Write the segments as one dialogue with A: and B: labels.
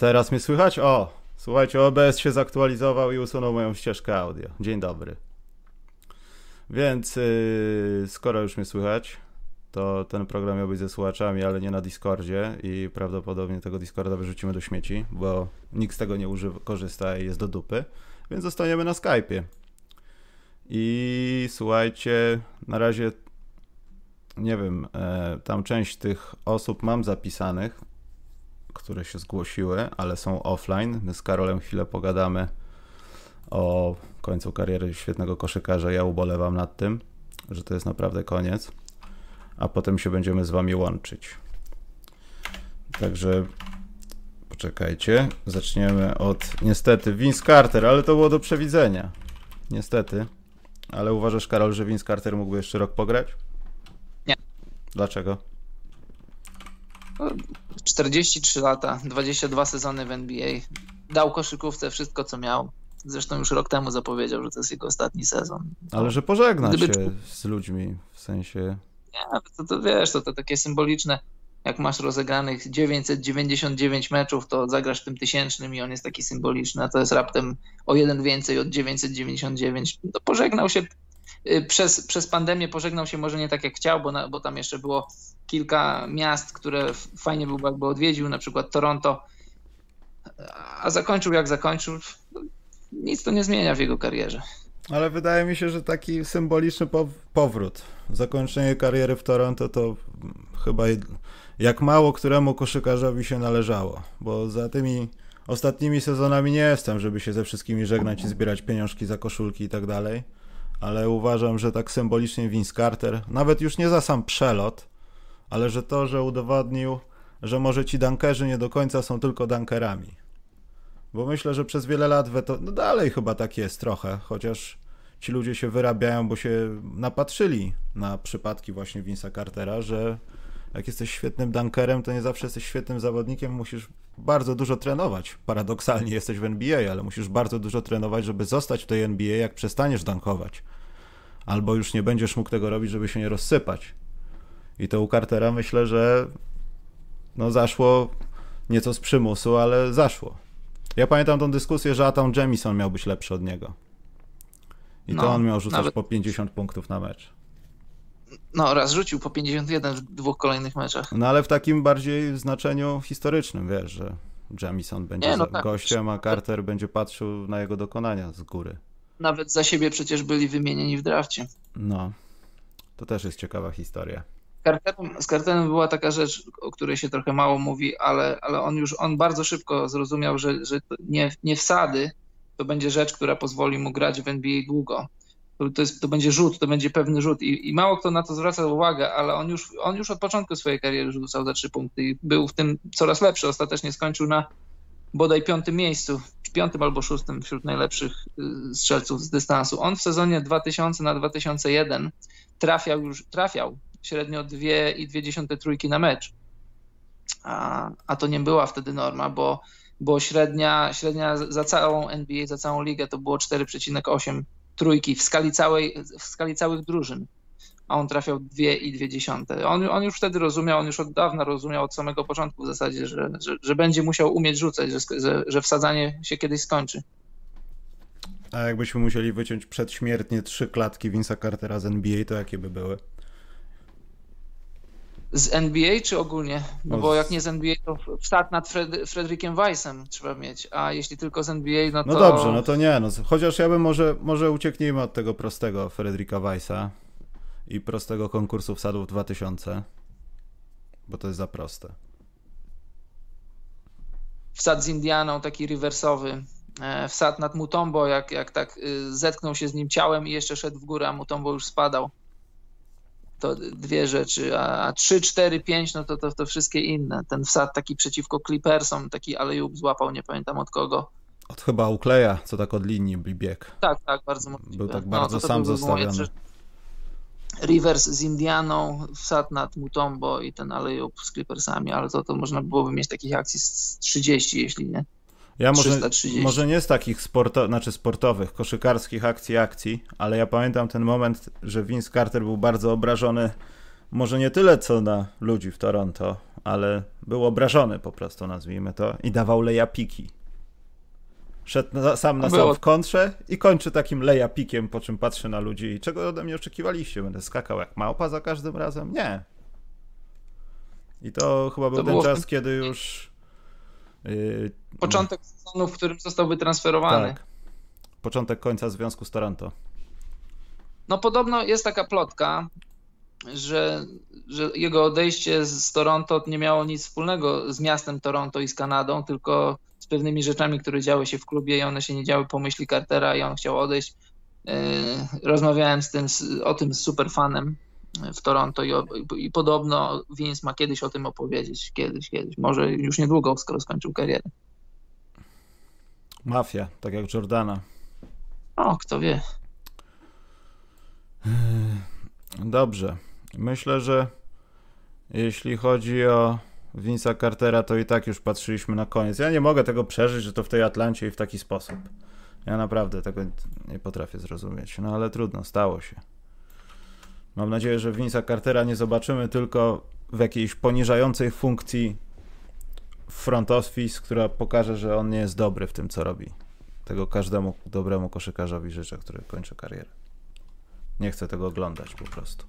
A: teraz mnie słychać? O, słuchajcie, OBS się zaktualizował i usunął moją ścieżkę audio. Dzień dobry. Więc yy, skoro już mnie słychać, to ten program miał być ze słuchaczami, ale nie na Discordzie i prawdopodobnie tego Discorda wyrzucimy do śmieci, bo nikt z tego nie używa, korzysta i jest do dupy, więc zostaniemy na Skype'ie. I słuchajcie, na razie nie wiem, e, tam część tych osób mam zapisanych, które się zgłosiły, ale są offline. My z Karolem chwilę pogadamy o końcu kariery świetnego koszykarza. Ja ubolewam nad tym, że to jest naprawdę koniec, a potem się będziemy z wami łączyć. Także poczekajcie, zaczniemy od niestety Vince Carter, ale to było do przewidzenia. Niestety. Ale uważasz, Karol, że Vince Carter mógłby jeszcze rok pograć?
B: Nie.
A: Dlaczego?
B: 43 lata, 22 sezony w NBA. Dał koszykówce wszystko, co miał. Zresztą już rok temu zapowiedział, że to jest jego ostatni sezon.
A: Ale że pożegna Gdyby... się z ludźmi, w sensie...
B: Nie, to, to wiesz, to, to takie symboliczne. Jak masz rozegranych 999 meczów, to zagrasz tym tysięcznym i on jest taki symboliczny, a to jest raptem o jeden więcej od 999. To pożegnał się y, przez, przez pandemię, pożegnał się może nie tak jak chciał, bo, na, bo tam jeszcze było kilka miast, które fajnie byłoby jakby odwiedził, na przykład Toronto, a zakończył jak zakończył. Nic to nie zmienia w jego karierze.
A: Ale wydaje mi się, że taki symboliczny powrót, zakończenie kariery w Toronto to chyba jak mało któremu koszykarzowi się należało, bo za tymi ostatnimi sezonami nie jestem, żeby się ze wszystkimi żegnać i zbierać pieniążki za koszulki i tak dalej, ale uważam, że tak symbolicznie Vince Carter, nawet już nie za sam przelot, ale że to, że udowodnił, że może ci dankerzy nie do końca są tylko dankerami. Bo myślę, że przez wiele lat weto... no dalej chyba tak jest trochę, chociaż ci ludzie się wyrabiają, bo się napatrzyli na przypadki właśnie Vince'a Cartera, że jak jesteś świetnym dankerem, to nie zawsze jesteś świetnym zawodnikiem, musisz bardzo dużo trenować. Paradoksalnie jesteś w NBA, ale musisz bardzo dużo trenować, żeby zostać w tej NBA, jak przestaniesz dankować. Albo już nie będziesz mógł tego robić, żeby się nie rozsypać. I to u Cartera myślę, że no zaszło nieco z przymusu, ale zaszło. Ja pamiętam tą dyskusję, że Atom Jamison miał być lepszy od niego. I no, to on miał rzucać nawet... po 50 punktów na mecz.
B: No, raz rzucił po 51 w dwóch kolejnych meczach.
A: No ale w takim bardziej znaczeniu historycznym, wiesz, że Jamison będzie Nie, no tak. gościem, a Carter będzie patrzył na jego dokonania z góry.
B: Nawet za siebie przecież byli wymienieni w drafcie.
A: No, to też jest ciekawa historia.
B: Z Carterem była taka rzecz, o której się trochę mało mówi, ale, ale on już on bardzo szybko zrozumiał, że, że nie, nie wsady to będzie rzecz, która pozwoli mu grać w NBA długo. To, to, jest, to będzie rzut, to będzie pewny rzut. I, I, mało kto na to zwraca uwagę, ale on już, on już od początku swojej kariery rzucał za trzy punkty i był w tym coraz lepszy. Ostatecznie skończył na bodaj piątym miejscu, piątym albo szóstym wśród najlepszych y, strzelców z dystansu. On w sezonie 2000 na 2001 trafiał już, trafiał średnio 2,2 trójki na mecz. A, a to nie była wtedy norma, bo, bo średnia, średnia za całą NBA, za całą ligę to było 4,8 trójki w skali, całej, w skali całych drużyn. A on trafiał 2,2. On, on już wtedy rozumiał, on już od dawna rozumiał od samego początku w zasadzie, że, że, że będzie musiał umieć rzucać, że, że wsadzanie się kiedyś skończy.
A: A jakbyśmy musieli wyciąć przedśmiertnie trzy klatki Vince'a Cartera z NBA, to jakie by były?
B: Z NBA czy ogólnie? No bo jak nie z NBA, to wstad nad Fred Frederikiem Weissem trzeba mieć, a jeśli tylko z NBA, no to...
A: No dobrze, no to nie, no, chociaż ja bym może, może ucieknijmy od tego prostego Fredrika Weissa i prostego konkursu wsadów 2000, bo to jest za proste.
B: Wsad z Indianą, taki rewersowy, e, wsad nad Mutombo, jak, jak tak y, zetknął się z nim ciałem i jeszcze szedł w górę, a Mutombo już spadał to dwie rzeczy, a 3, 4, 5, no to, to, to wszystkie inne. Ten wsad taki przeciwko Clippersom, taki alejub złapał, nie pamiętam od kogo.
A: Od chyba Ukleja, co tak od linii bieg.
B: Tak, tak, bardzo możliwe.
A: Był tak bardzo no, to sam to zostawiony.
B: Rivers z Indianą, wsad nad Mutombo i ten alejub z Clippersami, ale to, to można byłoby mieć takich akcji z 30, jeśli nie.
A: Ja może, może nie z takich sporto, znaczy sportowych, koszykarskich akcji, akcji, ale ja pamiętam ten moment, że Vince Carter był bardzo obrażony może nie tyle co na ludzi w Toronto, ale był obrażony po prostu, nazwijmy to, i dawał lejapiki. Szedł na, sam na sam w kontrze i kończy takim lejapikiem, po czym patrzy na ludzi i czego ode mnie oczekiwaliście? Będę skakał jak małpa za każdym razem? Nie. I to chyba był to ten czas, kiedy już...
B: Yy, Początek sezonu, w którym został wytransferowany. Tak.
A: Początek końca związku z Toronto.
B: No podobno jest taka plotka, że, że jego odejście z Toronto nie miało nic wspólnego z miastem Toronto i z Kanadą, tylko z pewnymi rzeczami, które działy się w klubie i one się nie działy po myśli Cartera i on chciał odejść. E, rozmawiałem z tym, o tym z superfanem w Toronto i, i podobno Vince ma kiedyś o tym opowiedzieć. Kiedyś, kiedyś. Może już niedługo, skoro skończył karierę.
A: Mafia, tak jak Jordana.
B: O, kto wie.
A: Dobrze. Myślę, że jeśli chodzi o Vince'a Cartera, to i tak już patrzyliśmy na koniec. Ja nie mogę tego przeżyć, że to w tej Atlancie i w taki sposób. Ja naprawdę tego nie potrafię zrozumieć. No ale trudno, stało się. Mam nadzieję, że Vince'a Cartera nie zobaczymy tylko w jakiejś poniżającej funkcji front office, która pokaże, że on nie jest dobry w tym, co robi. Tego każdemu dobremu koszykarzowi życzę, który kończy karierę. Nie chcę tego oglądać po prostu.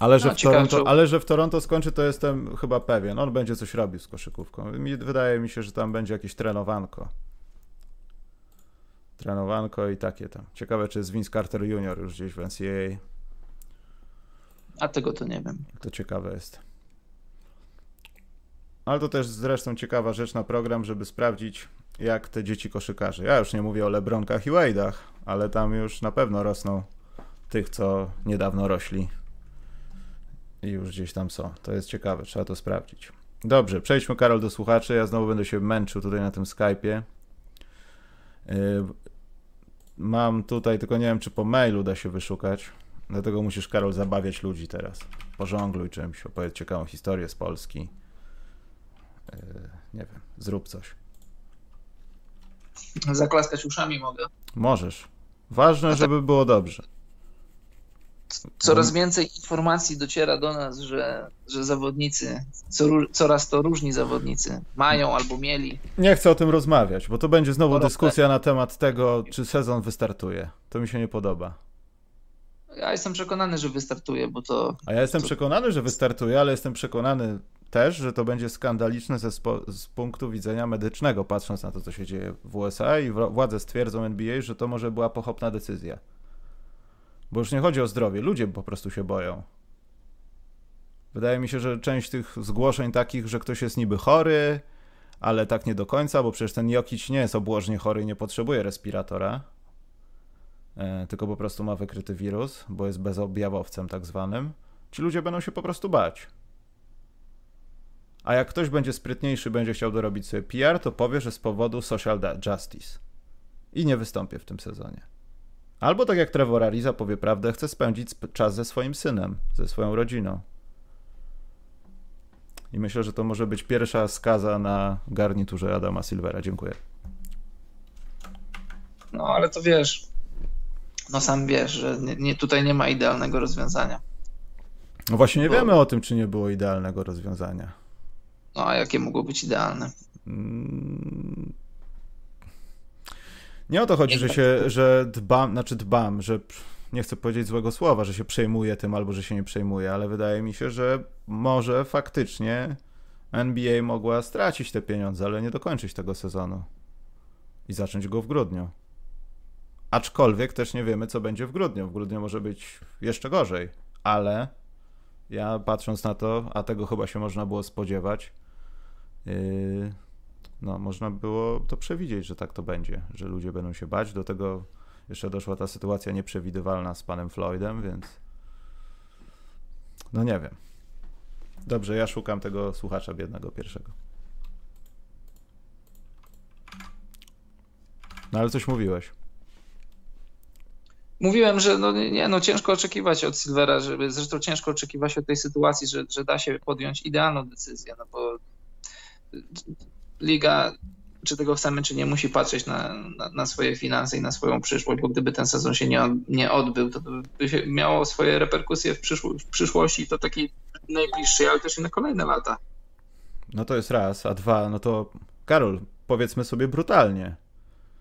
A: Ale że, no, w Toronto, ale że w Toronto skończy, to jestem chyba pewien. On będzie coś robił z koszykówką. Mi, wydaje mi się, że tam będzie jakieś trenowanko. Trenowanko i takie tam. Ciekawe, czy jest Vince Carter Jr. już gdzieś w NCAA.
B: A tego to nie wiem.
A: To ciekawe jest. Ale to też zresztą ciekawa rzecz na program, żeby sprawdzić, jak te dzieci koszykarzy. Ja już nie mówię o Lebronkach i Wade'ach, ale tam już na pewno rosną tych, co niedawno rośli i już gdzieś tam są. To jest ciekawe, trzeba to sprawdzić. Dobrze, przejdźmy Karol do słuchaczy. Ja znowu będę się męczył tutaj na tym Skype'ie. Mam tutaj, tylko nie wiem, czy po mailu da się wyszukać. Dlatego musisz, Karol, zabawiać ludzi teraz. Pożongluj czymś, opowiedz ciekawą historię z Polski. Yy, nie wiem, zrób coś.
B: Zaklaskać uszami mogę.
A: Możesz. Ważne, żeby było dobrze.
B: Coraz mhm. więcej informacji dociera do nas, że, że zawodnicy, co, coraz to różni zawodnicy mają albo mieli.
A: Nie chcę o tym rozmawiać, bo to będzie znowu dyskusja na temat tego, czy sezon wystartuje. To mi się nie podoba.
B: Ja jestem przekonany, że wystartuje, bo to.
A: A ja jestem przekonany, że wystartuje, ale jestem przekonany też, że to będzie skandaliczne ze z punktu widzenia medycznego, patrząc na to, co się dzieje w USA i władze stwierdzą NBA, że to może była pochopna decyzja. Bo już nie chodzi o zdrowie, ludzie po prostu się boją. Wydaje mi się, że część tych zgłoszeń takich, że ktoś jest niby chory, ale tak nie do końca, bo przecież ten Jokic nie jest obłożnie chory i nie potrzebuje respiratora, e, tylko po prostu ma wykryty wirus, bo jest bezobjawowcem tak zwanym. Ci ludzie będą się po prostu bać. A jak ktoś będzie sprytniejszy, będzie chciał dorobić sobie PR, to powie, że z powodu social justice. I nie wystąpię w tym sezonie. Albo tak jak Trevor Ariza powie prawdę, chce spędzić czas ze swoim synem, ze swoją rodziną. I myślę, że to może być pierwsza skaza na garniturze Adama Silvera. Dziękuję.
B: No, ale to wiesz, no sam wiesz, że nie, nie tutaj nie ma idealnego rozwiązania.
A: No właśnie nie Bo... wiemy o tym, czy nie było idealnego rozwiązania.
B: No, a jakie mogło być idealne? Mm,
A: nie o to chodzi, że się, że dbam, znaczy dbam, że nie chcę powiedzieć złego słowa, że się przejmuję tym albo że się nie przejmuję, ale wydaje mi się, że może faktycznie NBA mogła stracić te pieniądze, ale nie dokończyć tego sezonu i zacząć go w grudniu. Aczkolwiek też nie wiemy, co będzie w grudniu. W grudniu może być jeszcze gorzej, ale ja patrząc na to, a tego chyba się można było spodziewać, yy, no, można było to przewidzieć, że tak to będzie, że ludzie będą się bać. Do tego jeszcze doszła ta sytuacja nieprzewidywalna z panem Floydem, więc no nie wiem. Dobrze, ja szukam tego słuchacza biednego pierwszego. No ale coś mówiłeś.
B: Mówiłem, że no, nie, no ciężko oczekiwać od Silvera, żeby, zresztą ciężko oczekiwać od tej sytuacji, że, że da się podjąć idealną decyzję, no bo liga czy tego chcemy, czy nie, musi patrzeć na, na, na, swoje finanse i na swoją przyszłość, bo gdyby ten sezon się nie, nie odbył, to by się miało swoje reperkusje w, przyszło, w przyszłości, to takiej najbliższej, ale też i na kolejne lata.
A: No to jest raz, a dwa, no to Karol, powiedzmy sobie brutalnie,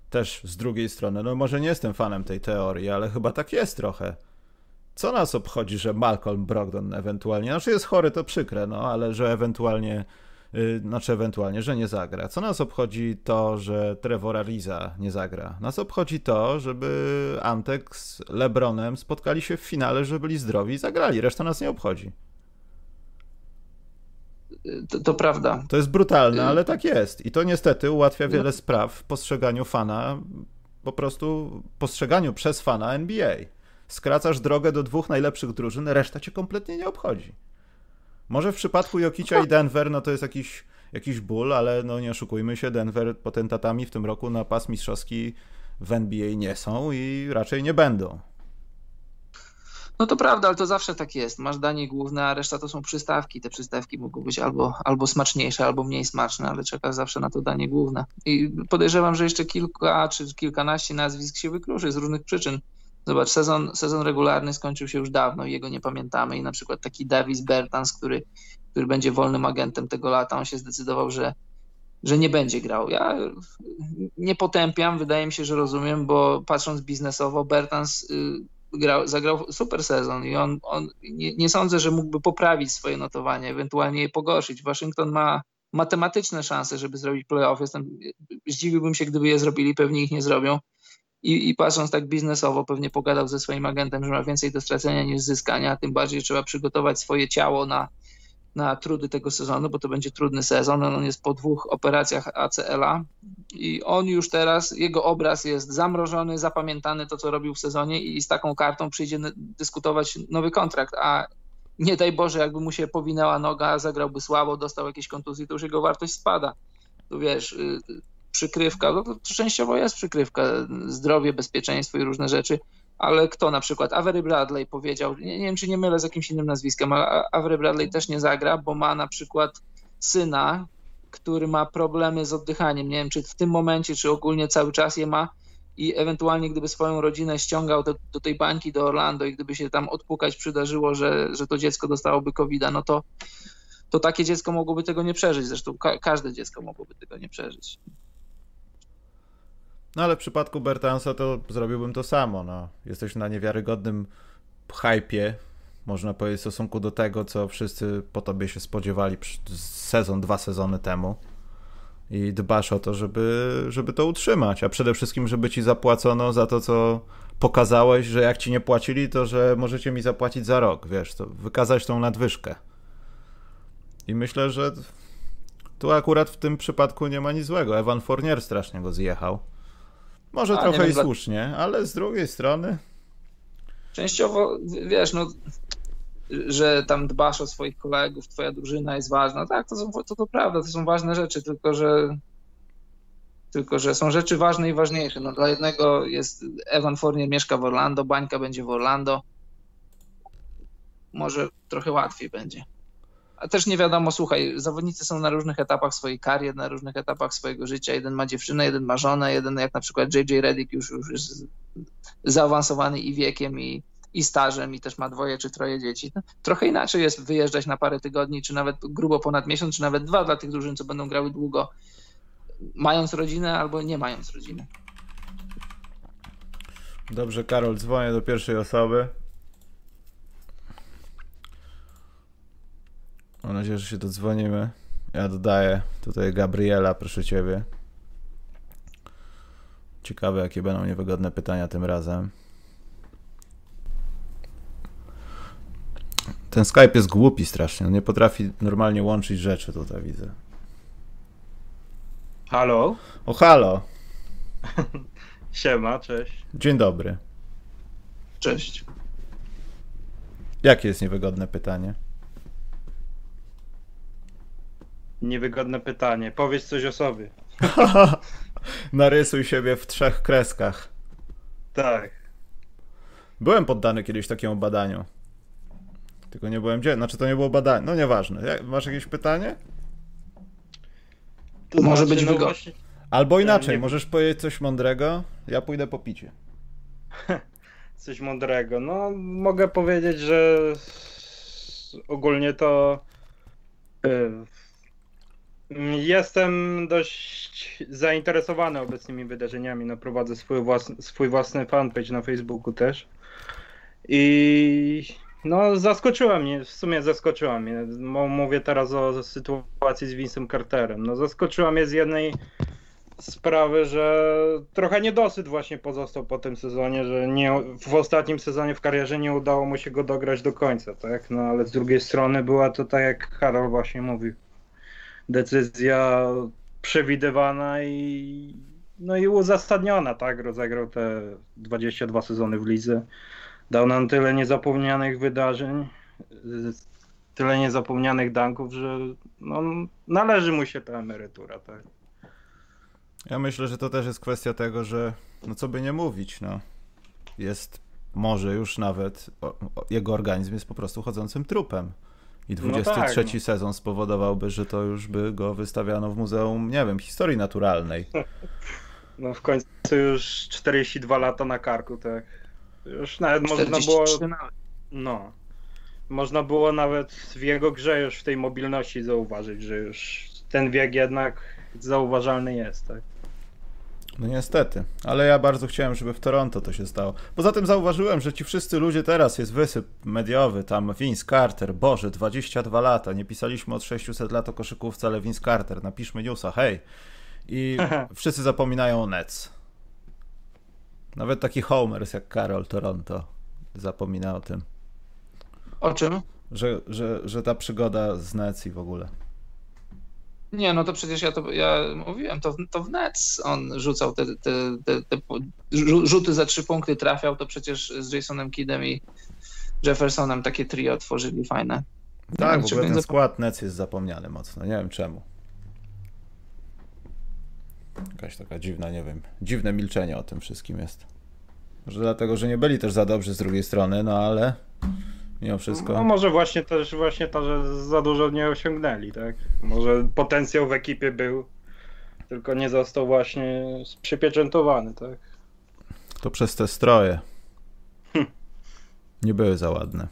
A: też z drugiej strony, no może nie jestem fanem tej teorii, ale chyba tak jest trochę. Co nas obchodzi, że Malcolm Brogdon ewentualnie, znaczy jest chory, to przykre, no ale że ewentualnie znaczy ewentualnie, że nie zagra. Co nas obchodzi to, że Trevor Ariza nie zagra? Nas obchodzi to, żeby Antek z LeBronem spotkali się w finale, żeby byli zdrowi i zagrali. Reszta nas nie obchodzi.
B: To, to, prawda.
A: To jest brutalne, ale tak jest. I to niestety ułatwia wiele no. spraw w postrzeganiu fana, po prostu postrzeganiu przez fana NBA. Skracasz drogę do dwóch najlepszych drużyn, reszta cię kompletnie nie obchodzi. Może w przypadku Jokicia i Denver, no to jest jakiś, jakiś ból, ale no nie oszukujmy się, Denver potentatami w tym roku na pas mistrzowski w NBA nie są i raczej nie będą.
B: No to prawda, ale to zawsze tak jest. Masz danie główne, a reszta to są przystawki. Te przystawki mogą być albo, albo smaczniejsze, albo mniej smaczne, ale czekasz zawsze na to danie główne. I podejrzewam, że jeszcze kilka czy kilkanaście nazwisk się wykluczy z różnych przyczyn. Zobacz, sezon, sezon regularny skończył się już dawno i jego nie pamiętamy. I na przykład taki Davis Bertans, który, który będzie wolnym agentem tego lata, on się zdecydował, że, że nie będzie grał. Ja nie potępiam, wydaje mi się, że rozumiem, bo patrząc biznesowo, Bertans y, grał, zagrał super sezon i on, on nie, nie, sądzę, że mógłby poprawić swoje notowanie, ewentualnie je pogorszyć. Waszyngton ma matematyczne szanse, żeby zrobić playoff. Jestem, zdziwiłbym się, gdyby je zrobili, pewnie ich nie zrobią i, i patrząc tak biznesowo, pewnie pogadał ze swoim agentem, że ma więcej do stracenia niż zyskania, tym bardziej trzeba przygotować swoje ciało na, na trudy tego sezonu, bo to będzie trudny sezon. On jest po dwóch operacjach ACL-a i on już teraz, jego obraz jest zamrożony, zapamiętany to, co robił w sezonie i z taką kartą przyjdzie dyskutować nowy kontrakt, a nie daj Boże, jakby mu się powinęła noga, zagrałby słabo, dostał jakieś kontuzje, to już jego wartość spada. Tu wiesz, y, przykrywka, no to częściowo jest przykrywka, zdrowie, bezpieczeństwo i różne rzeczy, ale kto na przykład, Avery Bradley powiedział, nie, nie wiem czy nie mylę z jakimś innym nazwiskiem, ale Avery Bradley też nie zagra, bo ma na przykład syna, który ma problemy z oddychaniem, nie wiem czy w tym momencie, czy ogólnie cały czas je ma. I ewentualnie gdyby swoją rodzinę ściągał do, do tej bańki do Orlando i gdyby się tam odpukać przydarzyło, że, że to dziecko dostałoby covid no to to takie dziecko mogłoby tego nie przeżyć. Zresztą ka każde dziecko mogłoby tego nie przeżyć.
A: No ale w przypadku Bertansa to zrobiłbym to samo. No. Jesteś na niewiarygodnym hypie, można powiedzieć, w stosunku do tego, co wszyscy po tobie się spodziewali sezon, dwa sezony temu. I dbasz o to, żeby, żeby to utrzymać, a przede wszystkim, żeby ci zapłacono za to, co pokazałeś, że jak ci nie płacili, to że możecie mi zapłacić za rok, wiesz, to wykazać tą nadwyżkę. I myślę, że tu akurat w tym przypadku nie ma nic złego. Evan Fournier strasznie go zjechał. Może A, trochę i dla... słusznie, ale z drugiej strony.
B: Częściowo, wiesz, no, że tam dbasz o swoich kolegów, twoja drużyna jest ważna. Tak, to, są, to, to prawda, to są ważne rzeczy, tylko że tylko że są rzeczy ważne i ważniejsze. No, dla jednego jest Evan Fournier mieszka w Orlando, Bańka będzie w Orlando. Może trochę łatwiej będzie. A też nie wiadomo, słuchaj, zawodnicy są na różnych etapach swojej kariery, na różnych etapach swojego życia. Jeden ma dziewczynę, jeden ma żonę, jeden jak na przykład JJ Reddick już, już jest zaawansowany i wiekiem, i, i stażem, i też ma dwoje czy troje dzieci. Trochę inaczej jest wyjeżdżać na parę tygodni, czy nawet grubo ponad miesiąc, czy nawet dwa dla tych drużyn, co będą grały długo, mając rodzinę albo nie mając rodziny.
A: Dobrze, Karol, dzwonię do pierwszej osoby. Mam nadzieję, że się dodzwonimy. Ja dodaję tutaj Gabriela, proszę ciebie. Ciekawe, jakie będą niewygodne pytania tym razem. Ten Skype jest głupi strasznie. On nie potrafi normalnie łączyć rzeczy tutaj, widzę.
C: Halo?
A: O, halo.
C: Siema, cześć.
A: Dzień dobry.
B: Cześć.
A: Jakie jest niewygodne pytanie?
C: Niewygodne pytanie. Powiedz coś o sobie.
A: Narysuj siebie w trzech kreskach.
C: Tak.
A: Byłem poddany kiedyś takiemu badaniu. Tylko nie byłem gdzie. Znaczy to nie było badanie. No nieważne. Masz jakieś pytanie?
B: To może znaczy, być no wygodne.
A: Albo inaczej, nie... możesz powiedzieć coś mądrego, ja pójdę po picie.
C: coś mądrego. No, mogę powiedzieć, że ogólnie to y, jestem dość zainteresowany obecnymi wydarzeniami. No, prowadzę swój własny, swój własny fanpage na Facebooku też. I no, zaskoczyła mnie, w sumie zaskoczyła mnie. Mówię teraz o sytuacji z Vincem Carterem. No, zaskoczyła mnie z jednej sprawy, że trochę niedosyt właśnie pozostał po tym sezonie, że nie, w ostatnim sezonie w karierze nie udało mu się go dograć do końca, tak? No ale z drugiej strony była to tak jak Karol właśnie mówił, decyzja przewidywana i no i uzasadniona, tak? Rozegrał te 22 sezony w lidze. Dał nam tyle niezapomnianych wydarzeń, tyle niezapomnianych danków, że no, należy mu się ta emerytura, tak?
A: Ja myślę, że to też jest kwestia tego, że no co by nie mówić, no. Jest może już nawet o, o, jego organizm jest po prostu chodzącym trupem. I 23 no tak, no. sezon spowodowałby, że to już by go wystawiano w Muzeum, nie wiem, Historii Naturalnej.
C: No w końcu już 42 lata na karku, tak. Już nawet można było. No. Można było nawet w jego grze już w tej mobilności zauważyć, że już ten wiek jednak zauważalny jest, tak.
A: No niestety, ale ja bardzo chciałem, żeby w Toronto to się stało. Poza tym zauważyłem, że ci wszyscy ludzie teraz jest wysyp mediowy, tam Vince Carter, Boże, 22 lata, nie pisaliśmy od 600 lat o koszykówce, ale Vince Carter, napiszmy newsa, hej. I wszyscy zapominają o Nets. Nawet taki Homers jak Karol Toronto zapomina o tym.
B: O czym?
A: Że, że, że ta przygoda z Nets i w ogóle.
B: Nie, no to przecież ja to ja mówiłem, to, to w Nets on rzucał te, te, te, te rzuty za trzy punkty, trafiał, to przecież z Jasonem Kidem i Jeffersonem takie trio tworzyli fajne.
A: Tak, w ogóle ten skład Nets jest zapomniany mocno, nie wiem czemu. Jakaś taka dziwna, nie wiem, dziwne milczenie o tym wszystkim jest. Może dlatego, że nie byli też za dobrzy z drugiej strony, no ale mimo wszystko.
C: No może właśnie też właśnie to, że za dużo nie osiągnęli, tak? Może potencjał w ekipie był, tylko nie został właśnie przypieczętowany, tak?
A: To przez te stroje. Hm. Nie były za ładne.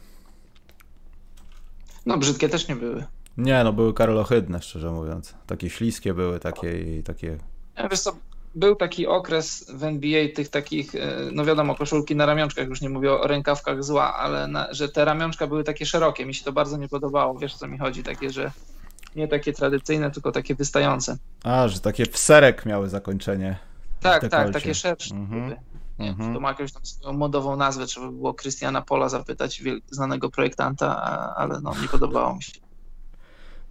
B: No brzydkie też nie były.
A: Nie, no były karolohydne, szczerze mówiąc. Takie śliskie były, takie i takie...
B: Ja, wiesz co, był taki okres w NBA tych takich, e, no wiadomo, koszulki na ramionczkach, już nie mówię o rękawkach zła, ale na, że te ramionczka były takie szerokie, mi się to bardzo nie podobało, wiesz o co mi chodzi, takie, że nie takie tradycyjne, tylko takie wystające.
A: A, że takie w serek miały zakończenie.
B: Tak, tak, takie szersze. Mhm. Nie, mhm. to ma jakąś tam swoją modową nazwę, trzeba by było Christiana Pola zapytać, znanego projektanta, ale no nie podobało mi się.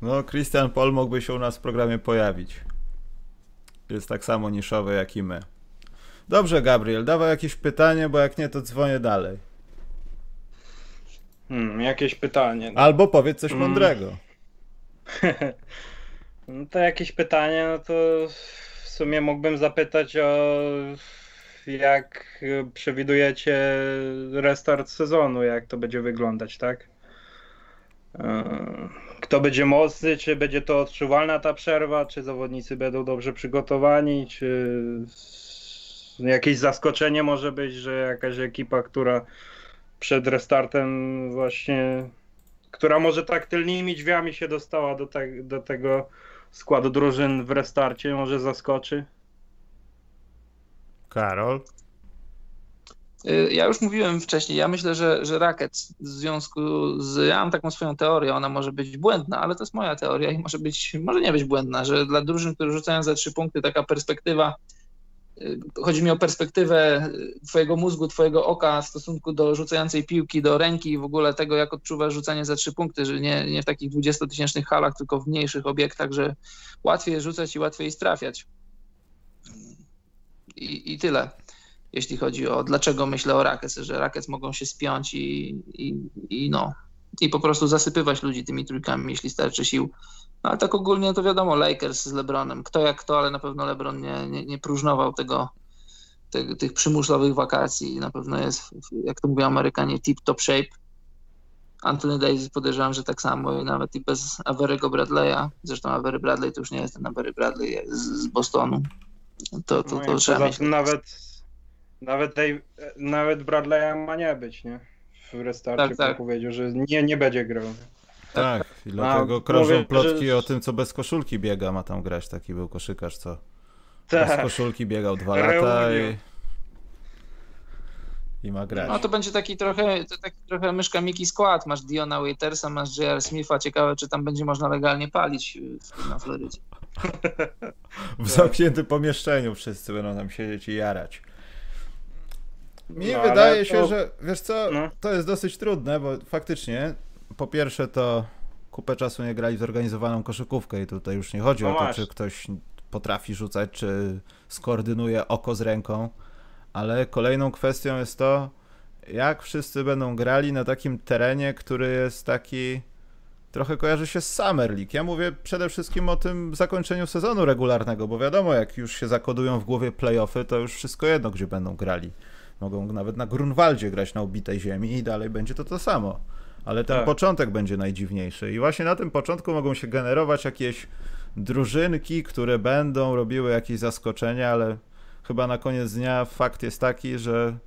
A: No, Christian Paul mógłby się u nas w programie pojawić jest tak samo niszowy jak i my. Dobrze, Gabriel, dawaj jakieś pytanie, bo jak nie, to dzwonię dalej.
C: Hmm, jakieś pytanie.
A: Albo powiedz coś hmm. mądrego.
C: no to jakieś pytanie, no to w sumie mógłbym zapytać o jak przewidujecie restart sezonu, jak to będzie wyglądać, tak? Kto będzie mocny, czy będzie to odczuwalna ta przerwa, czy zawodnicy będą dobrze przygotowani, czy jakieś zaskoczenie może być, że jakaś ekipa, która przed restartem właśnie, która może tak tylnymi drzwiami się dostała do, te, do tego składu drużyn w restarcie, może zaskoczy?
A: Karol?
B: Y, ja już mówiłem wcześniej, ja myślę, że, że rakiet w związku z. Ja mam taką swoją teorię, ona może być błędna, ale to jest moja teoria i może być, może nie być błędna, że dla drużyn, które rzucają za trzy punkty, taka perspektywa. Y, chodzi mi o perspektywę Twojego mózgu, Twojego oka w stosunku do rzucającej piłki, do ręki i w ogóle tego, jak odczuwasz rzucanie za trzy punkty, że nie, nie w takich 20-tysięcznych halach, tylko w mniejszych obiektach, że łatwiej rzucać i łatwiej jest trafiać. I, i tyle jeśli chodzi o dlaczego myślę o Rackets, że Rackets mogą się spiąć i, i, i no i po prostu zasypywać ludzi tymi trójkami, jeśli starczy sił. No, ale tak ogólnie to wiadomo, Lakers z LeBronem, kto jak kto, ale na pewno LeBron nie, nie, nie próżnował tego, te, tych przymusowych wakacji. Na pewno jest, jak to mówią Amerykanie, tip-top shape. Anthony Davis podejrzewam, że tak samo i nawet i bez Avery'ego Bradley'a. Zresztą Avery Bradley to już nie jest ten Avery Bradley z, z Bostonu. to, to,
C: No
B: to trzeba
C: tym nawet, nawet, Dave, nawet Bradley'a ma nie być, nie? W restarcie
B: Tak, tak.
C: powiedział, że nie, nie będzie grał.
A: Tak, i dlatego
C: A,
A: krążą
C: mówię,
A: plotki
C: że-
A: o tym, co bez koszulki biega, ma tam grać. Taki był koszykarz, co bez
C: Tak.
A: koszulki biegał dwa lata i, i ma grać.
B: No to będzie taki trochę, to taki trochę myszka Miki skład. Masz Diona Waitersa, masz J.R. Smitha. Ciekawe, czy tam będzie można legalnie palić y, na Florydzie.
A: W zamkniętym pomieszczeniu wszyscy będą tam siedzieć i jarać. Mi
C: No,
A: wydaje się,
C: to-
A: że wiesz co,
C: No.
A: to jest dosyć trudne, bo faktycznie po pierwsze to kupę czasu nie grali w zorganizowaną koszykówkę i tutaj już nie chodzi
C: No
A: o to,
C: właśnie.
A: czy ktoś potrafi rzucać, czy skoordynuje oko z ręką, ale kolejną kwestią jest to, jak wszyscy będą grali na takim terenie, który jest taki trochę kojarzy się z Summer League. Ja mówię przede wszystkim o tym zakończeniu sezonu regularnego, bo wiadomo, jak już się zakodują w głowie playoffy, to już wszystko jedno, gdzie będą grali. Mogą nawet na Grunwaldzie grać na ubitej ziemi i dalej będzie to to samo. Ale ten
C: Tak.
A: początek będzie najdziwniejszy. I właśnie na tym początku mogą się generować jakieś drużynki, które będą robiły jakieś zaskoczenia, ale chyba na koniec dnia fakt jest taki, że,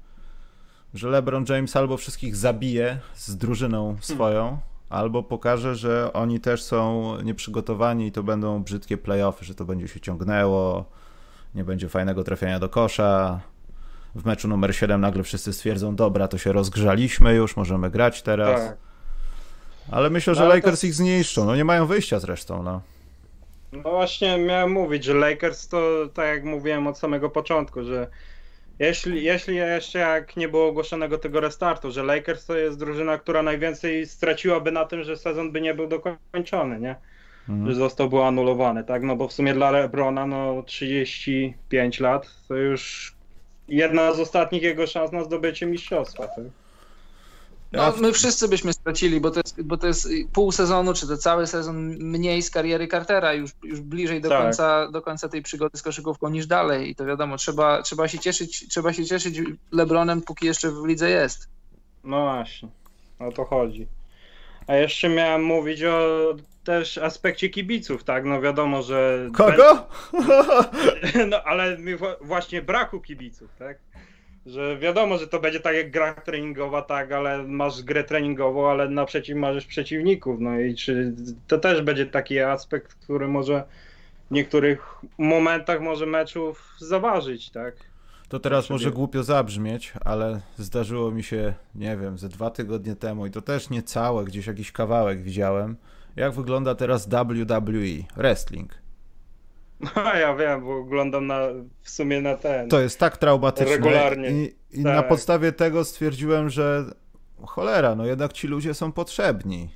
A: że LeBron James albo wszystkich zabije z drużyną swoją, albo pokaże, że oni też są nieprzygotowani i to będą brzydkie playoffy, że to będzie się ciągnęło, nie będzie fajnego trafiania do kosza. W meczu numer 7 nagle wszyscy stwierdzą, dobra, to się rozgrzaliśmy już, możemy grać teraz.
C: Tak.
A: Ale myślę, że
C: No,
A: Lakers
C: to-
A: ich zniszczą. No nie mają wyjścia zresztą, no.
C: No właśnie miałem mówić, że Lakers to tak jak mówiłem od samego początku, że jeśli, jeśli jeszcze jak nie było ogłoszonego tego restartu, że Lakers to jest drużyna, która najwięcej straciłaby na tym, że sezon by nie był dokończony, nie?
A: Mhm.
C: Że zostałby anulowany, tak? No bo w sumie dla LeBrona no 35 lat to już jedna z ostatnich jego szans na zdobycie mistrzostwa, tak?
B: No, my wszyscy byśmy stracili, bo to, jest, bo to jest pół sezonu, czy to cały sezon mniej z kariery Cartera, już, już bliżej do,
C: Tak.
B: końca, do końca tej przygody z koszykówką niż dalej. I to wiadomo, trzeba, trzeba, się cieszyć, trzeba się cieszyć LeBronem, póki jeszcze w lidze jest.
C: No właśnie, o to chodzi. A jeszcze miałem mówić o też aspekcie kibiców, tak? No wiadomo, że.
A: Kogo?
C: No ale właśnie braku kibiców, tak? Że wiadomo, że to będzie tak jak gra treningowa, tak, ale masz grę treningową, ale naprzeciw masz przeciwników. No i czy to też będzie taki aspekt, który może w niektórych momentach może meczów zaważyć, tak?
A: To teraz
C: Sobie-
A: może głupio zabrzmieć, ale zdarzyło mi się, nie wiem, ze dwa tygodnie temu i to też nie całe, gdzieś jakiś kawałek widziałem. Jak wygląda teraz WWE, wrestling.
C: No ja wiem, bo oglądam na, w sumie na ten.
A: To jest tak traumatyczne.
C: Regularnie.
A: I, i
C: Tak.
A: na podstawie tego stwierdziłem, że cholera, no jednak ci ludzie są potrzebni.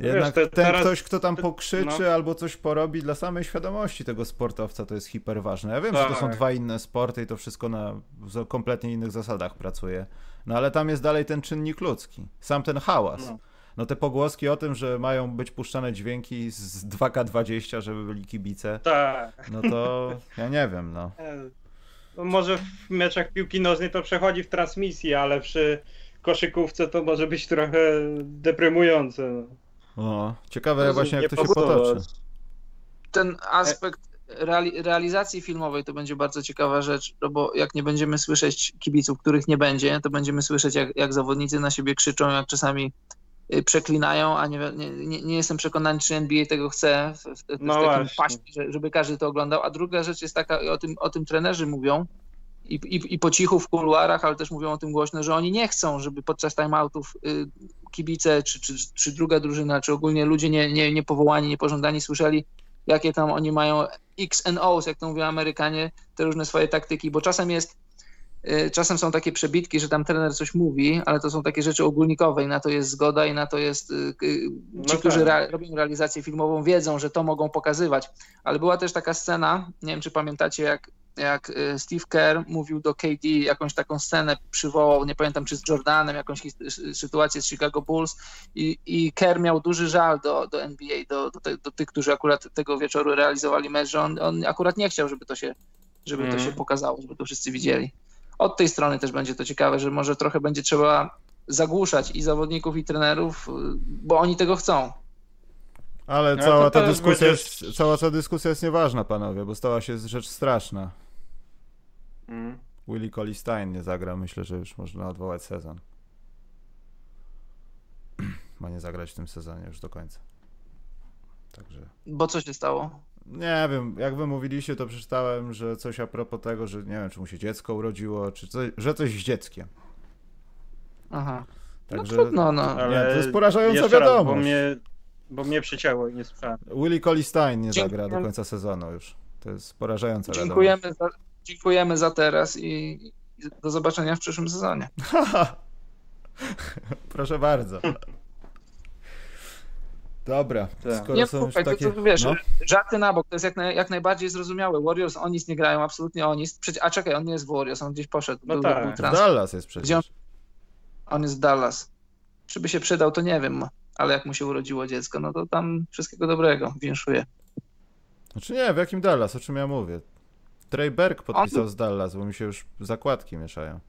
A: Jednak
C: Wiesz, te-
A: ten
C: teraz-
A: ktoś, kto tam pokrzyczy
C: no.
A: albo coś porobi dla samej świadomości tego sportowca, to jest hiper ważne. Ja wiem, że to są
C: Tak.
A: dwa inne sporty i to wszystko na kompletnie innych zasadach pracuje. No ale tam jest dalej ten czynnik ludzki. Sam ten hałas.
C: No.
A: No te pogłoski o tym, że mają być puszczane dźwięki z 2K20, żeby byli kibice,
C: Tak.
A: no to ja nie wiem, no.
C: No może w meczach piłki nożnej to przechodzi w transmisji, ale przy koszykówce to może być trochę deprymujące. No.
A: O, ciekawe
B: Jezu,
A: właśnie
C: nie
A: jak to się potoczy.
B: ten aspekt reali realizacji filmowej to będzie bardzo ciekawa rzecz, no bo jak nie będziemy słyszeć kibiców, których nie będzie, to będziemy słyszeć, jak, jak zawodnicy na siebie krzyczą, jak czasami y, przeklinają, a nie, nie, nie, jestem przekonany, czy NBA tego chce w, w, w,
C: No
B: takim paśmie, że- żeby każdy to oglądał. A druga rzecz jest taka, o tym, o tym trenerzy mówią, i, i, i po cichu w kuluarach, ale też mówią o tym głośno, że oni nie chcą, żeby podczas timeoutów y, kibice, czy, czy, czy druga drużyna, czy ogólnie ludzie nie, nie, niepowołani, niepożądani słyszeli, jakie tam oni mają X and O's, jak to mówią Amerykanie, te różne swoje taktyki, bo czasem jest, y, czasem są takie przebitki, że tam trener coś mówi, ale to są takie rzeczy ogólnikowe i na to jest zgoda i na to jest, y, y, ci,
C: No
B: którzy
C: tak.
B: robią realizację filmową wiedzą, że to mogą pokazywać, ale była też taka scena, nie wiem czy pamiętacie, jak jak y, Steve Kerr mówił do KD, jakąś taką scenę przywołał, nie pamiętam czy z Jordanem, jakąś sytuację z Chicago Bulls i, i Kerr miał duży żal do, do NBA, do, do, te, do tych, którzy akurat tego wieczoru realizowali mecz, że on, on akurat nie chciał, żeby to się, żeby to
C: Mhm.
B: się pokazało, żeby to wszyscy widzieli. Od tej strony też będzie to ciekawe, że może trochę będzie trzeba zagłuszać i zawodników, i trenerów, y, bo oni tego chcą.
A: Ale
C: No,
A: cała
C: to
A: ta dyskusja jest, cała ta dyskusja jest nieważna, panowie, bo stała się rzecz straszna.
C: Mm.
A: Willie Colley Stein nie zagra, myślę, że już można odwołać sezon. Ma nie zagrać w tym sezonie już do końca. Także.
B: Bo co się stało?
A: Nie wiem, jak wy mówiliście, to przeczytałem, że coś a propos tego, że nie wiem, czy mu się dziecko urodziło, czy coś, że coś z dzieckiem.
B: Aha.
A: Także
B: No trudno, no.
A: Nie, to jest porażająca
C: raz, bo
A: wiadomość.
C: mnie, bo mnie przycięło i nie słyszałem.
A: Willie Colley Stein nie
B: Dziękuję.
A: zagra do końca sezonu już. To jest porażająca wiadomość.
B: Dziękujemy za, dziękujemy za teraz i, i do zobaczenia w przyszłym sezonie.
A: Proszę bardzo. Dobra,
C: Tak.
A: skoro
B: Nie,
A: są już
B: słuchaj,
A: takie...
B: to, to wiesz,
A: no.
B: żarty na bok, to jest jak, naj, jak najbardziej zrozumiałe. Warriors o nic nie grają, absolutnie o nic. A czekaj, on nie jest w Warriors, on gdzieś poszedł.
C: No
B: był,
C: tak.
B: był.
A: Dallas jest przecież.
B: On jest w Dallas. Czy by się przydał, to nie wiem, ale jak mu się urodziło dziecko, no to tam wszystkiego dobrego, winszuję.
A: Znaczy nie, w jakim Dallas, o czym ja mówię? Trey Berg podpisał
B: On-
A: z Dallas, bo mi się już zakładki mieszają.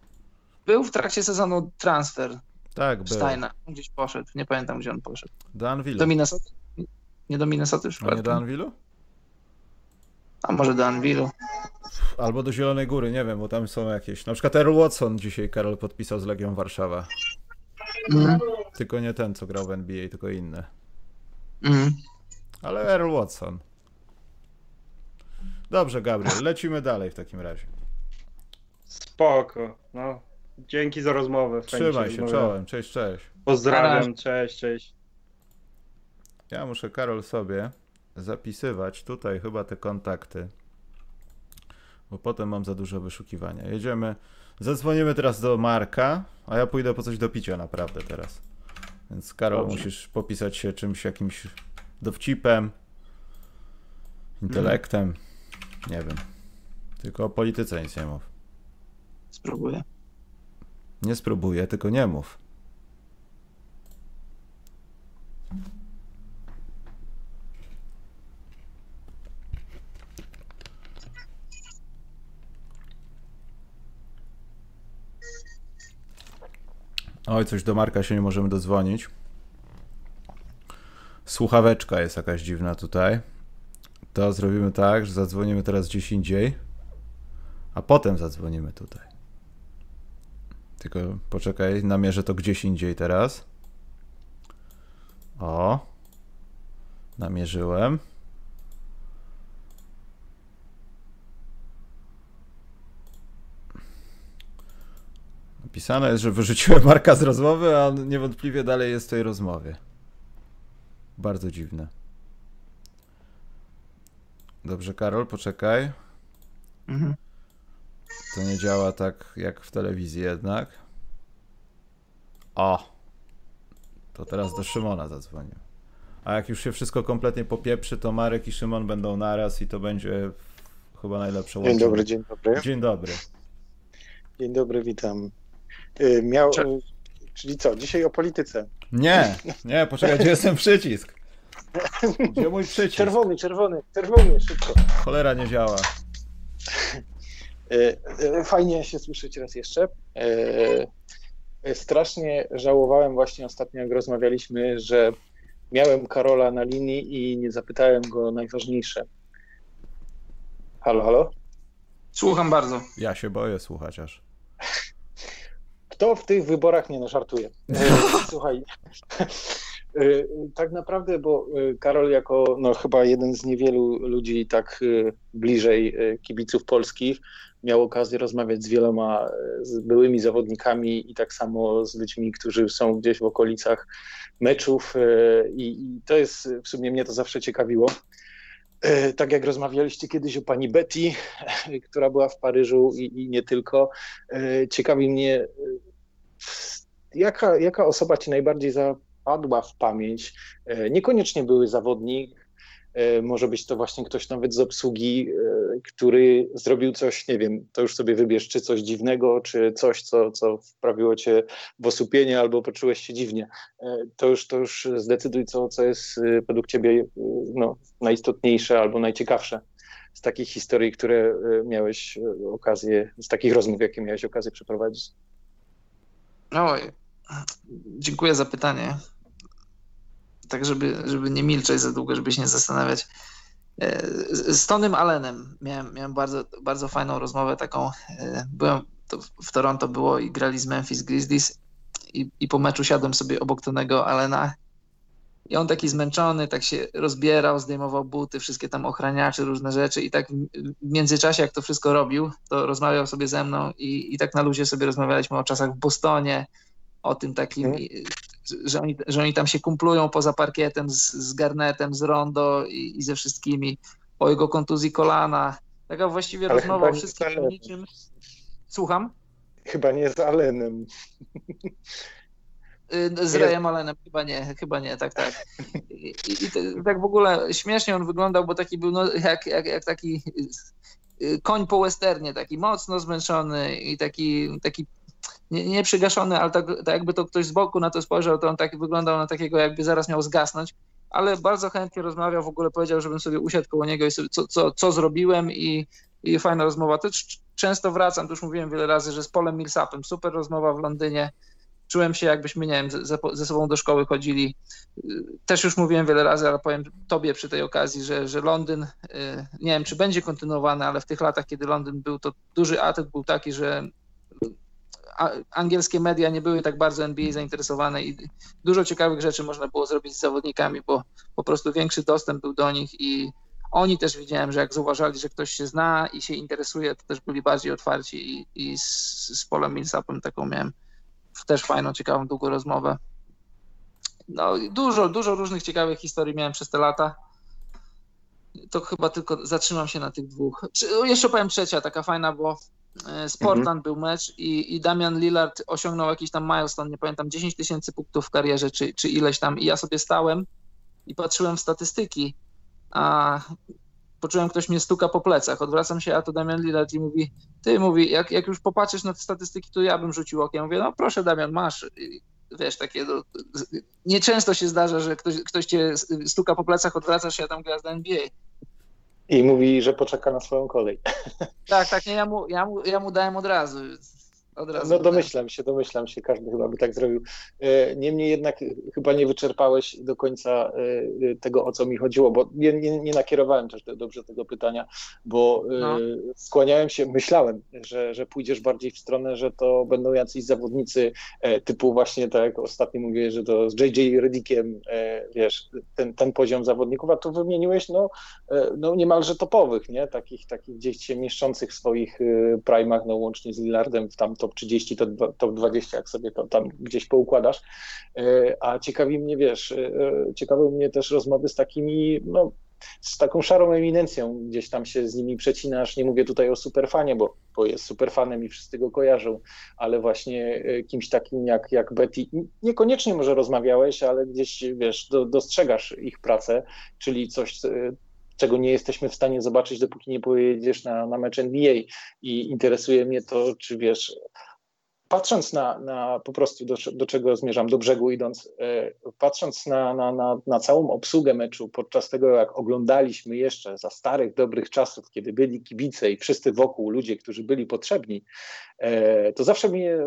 B: Był w trakcie sezonu transfer
A: Tak, był.
B: Steina, gdzieś poszedł, nie pamiętam gdzie on poszedł.
A: Do Anvilu.
B: Do Minnesota? Nie do Minnesota
A: A nie do Anvilu?
B: A może do Anvilu?
A: Albo do Zielonej Góry, nie wiem, bo tam są jakieś... Na przykład Earl Watson dzisiaj Karol podpisał z Legią Warszawa.
B: Mm.
A: Tylko nie ten, co grał w NBA, tylko inny.
B: Mm.
A: Ale Earl Watson. Dobrze, Gabriel, lecimy dalej w takim razie.
C: Spoko. No. Dzięki za rozmowę. Fajnie
A: Trzymaj się,
C: rozmawiałem.
A: czołem, cześć, cześć.
C: Pozdrawiam, cześć, cześć.
A: Ja muszę, Karol, sobie zapisywać tutaj chyba te kontakty, bo potem mam za dużo wyszukiwania. Jedziemy, zadzwonimy teraz do Marka, a ja pójdę po coś do picia naprawdę teraz. Więc Karol,
C: Dobrze.
A: musisz popisać się czymś, jakimś dowcipem, intelektem, nie wiem. Tylko o polityce nic nie mów.
B: Spróbuję.
A: Nie spróbuję, tylko nie mów. Oj, coś do Marka się nie możemy dodzwonić. Słuchaweczka jest jakaś dziwna tutaj. To zrobimy tak, że zadzwonimy teraz gdzieś indziej, a potem zadzwonimy tutaj. Tylko poczekaj, namierzę to gdzieś indziej teraz. O. Namierzyłem. Napisane jest, że wyrzuciłem Marka z rozmowy, a on niewątpliwie dalej jest w tej rozmowie. Bardzo dziwne. Dobrze, Karol, poczekaj.
B: Mhm.
A: To nie działa tak jak w telewizji jednak. O! To teraz do Szymona zadzwonię. A jak już się wszystko kompletnie popieprzy, to Marek i Szymon będą naraz i to będzie chyba najlepsze
D: Dzień
A: łączenie.
D: dobry, dzień dobry.
A: Dzień dobry.
D: Dzień dobry, witam. Y, Miał, y, czyli co, dzisiaj o polityce.
A: Nie, nie, poczekaj, gdzie jest ten przycisk? Gdzie mój przycisk?
D: Czerwony, czerwony, czerwony, szybko.
A: Cholera nie działa.
D: Y, y, Fajnie się słyszeć raz jeszcze. Y, Strasznie żałowałem właśnie ostatnio, jak rozmawialiśmy, że miałem Karola na linii i nie zapytałem go o najważniejsze. Halo, halo?
B: Słucham bardzo.
A: Ja się boję słuchać aż.
D: Kto w tych wyborach nie no żartuje? E, Słuchaj, e, tak naprawdę, bo e, Karol jako no, chyba jeden z niewielu ludzi tak e, bliżej e, kibiców polskich miał okazję rozmawiać z wieloma e, z byłymi zawodnikami i tak samo z ludźmi, którzy są gdzieś w okolicach meczów e, i, i to jest w sumie mnie to zawsze ciekawiło. E, Tak jak rozmawialiście kiedyś o pani Betty, która była w Paryżu i, i nie tylko, e, ciekawi mnie, e, jaka, jaka osoba ci najbardziej zapadła w pamięć? E, Niekoniecznie były zawodnik, e, może być to właśnie ktoś nawet z obsługi, e, który zrobił coś, nie wiem, to już sobie wybierz, czy coś dziwnego, czy coś, co, co wprawiło cię w osłupienie albo poczułeś się dziwnie. To już, to już zdecyduj, co, co jest według ciebie no, najistotniejsze albo najciekawsze z takich historii, które miałeś okazję, z takich rozmów, jakie miałeś okazję przeprowadzić.
B: Oj, dziękuję za pytanie. tak żeby, żeby nie milczeć za długo, żeby się nie zastanawiać. E, z Tonym Allenem miałem, miałem bardzo, bardzo fajną rozmowę taką. E, byłem w Toronto było i grali z Memphis Grizzlies i, i po meczu siadłem sobie obok Tonego Allena i on taki zmęczony, tak się rozbierał, zdejmował buty, wszystkie tam ochraniacze, różne rzeczy i tak w międzyczasie jak to wszystko robił, to rozmawiał sobie ze mną i, i tak na luzie sobie rozmawialiśmy o czasach w Bostonie, o tym takim, mm. że, oni, że oni tam się kumplują poza parkietem z, z Garnetem, z Rondo i, i ze wszystkimi, o jego kontuzji kolana. Taka właściwie Ale rozmowa o wszystkim niczym. Słucham?
D: Chyba nie z Alenem.
B: Y, z Rayem Allenem chyba nie, chyba nie, tak, tak. I, i, i tak w ogóle śmiesznie on wyglądał, bo taki był no, jak, jak, jak taki y, koń po westernie, taki mocno zmęczony i taki, taki nie, nie przygaszony, ale tak, tak jakby to ktoś z boku na to spojrzał, to on tak wyglądał na takiego, jakby zaraz miał zgasnąć, ale bardzo chętnie rozmawiał, w ogóle powiedział, żebym sobie usiadł koło niego i sobie, co, co, co zrobiłem i, i fajna rozmowa. Też często wracam, to już mówiłem wiele razy, że z Polem Millsapem, super rozmowa w Londynie, czułem się jakbyśmy, nie wiem, ze, ze, sobą do szkoły chodzili. Też już mówiłem wiele razy, ale powiem tobie przy tej okazji, że, że Londyn, y, nie wiem, czy będzie kontynuowany, ale w tych latach, kiedy Londyn był, to duży atut był taki, że angielskie media nie były tak bardzo NBA zainteresowane i dużo ciekawych rzeczy można było zrobić z zawodnikami, bo po prostu większy dostęp był do nich i oni też widziałem, że jak zauważali, że ktoś się zna i się interesuje, to też byli bardziej otwarci i, i z, z Polem Millsapem taką miałem też fajną, ciekawą, długą rozmowę. No dużo, dużo różnych ciekawych historii miałem przez te lata. To chyba tylko zatrzymam się na tych dwóch. Jeszcze powiem trzecia, taka fajna, bo z Portland mhm. był mecz i, i Damian Lillard osiągnął jakiś tam milestone, nie pamiętam, 10 tysięcy punktów w karierze, czy, czy ileś tam. I ja sobie stałem i patrzyłem w statystyki, a poczułem, ktoś mnie stuka po plecach. Odwracam się, a to Damian Lillard i mówi, ty, mówi, jak, jak już popatrzysz na te statystyki, to ja bym rzucił okiem. Mówię, no proszę Damian, masz. Wiesz, takie, no, nieczęsto się zdarza, że ktoś, ktoś cię stuka po plecach, odwracasz się, a tam gwiazda NBA.
D: I mówi, że poczeka na swoją kolej.
B: Tak, tak, nie, ja mu, ja mu, ja mu dałem od razu.
D: Od razu no domyślam się, domyślam się, każdy chyba by tak zrobił. E, niemniej jednak chyba nie wyczerpałeś do końca e, e, tego, o co mi chodziło, bo nie, nie, nie nakierowałem też dobrze tego pytania, bo no. skłaniałem się, myślałem, że, że pójdziesz bardziej w stronę, że to będą jacyś zawodnicy typu właśnie tak jak ostatnio mówię, że to z JJ Redickiem, wiesz, ten, ten poziom zawodników, a tu wymieniłeś no, no niemalże topowych, nie? Takich, takich gdzieś się mieszczących w swoich primach, no łącznie z Lillardem w tam top 30, top, top 20, jak sobie to tam gdzieś poukładasz. E, a ciekawi mnie, wiesz, e, ciekawią mnie też rozmowy z takimi, no, z taką szarą eminencją, gdzieś tam się z nimi przecinasz. Nie mówię tutaj o superfanie, bo, bo jest superfanem i wszyscy go kojarzą, ale właśnie e, kimś takim jak, jak Betty. Niekoniecznie może rozmawiałeś, ale gdzieś wiesz, do, dostrzegasz ich pracę, czyli coś, czego nie jesteśmy w stanie zobaczyć, dopóki nie pojedziesz na, na mecz NBA. I interesuje mnie to, czy wiesz, patrząc na, na po prostu do, do czego zmierzam, do brzegu idąc, e, patrząc na, na, na, na całą obsługę meczu podczas tego, jak oglądaliśmy jeszcze za starych, dobrych czasów, kiedy byli kibice i wszyscy wokół ludzie, którzy byli potrzebni, e, to zawsze mnie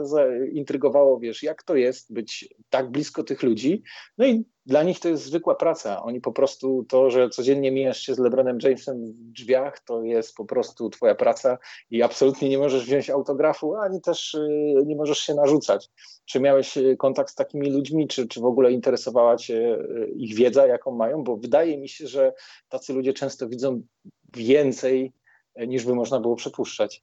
D: intrygowało, wiesz, jak to jest być tak blisko tych ludzi. No i dla nich to jest zwykła praca. Oni po prostu to, że codziennie mijasz się z LeBronem Jamesem w drzwiach, to jest po prostu twoja praca i absolutnie nie możesz wziąć autografu, ani też y, nie możesz się narzucać. Czy miałeś y, kontakt z takimi ludźmi, czy, czy w ogóle interesowała cię y, ich wiedza, jaką mają? Bo wydaje mi się, że tacy ludzie często widzą więcej, niż by można było przypuszczać.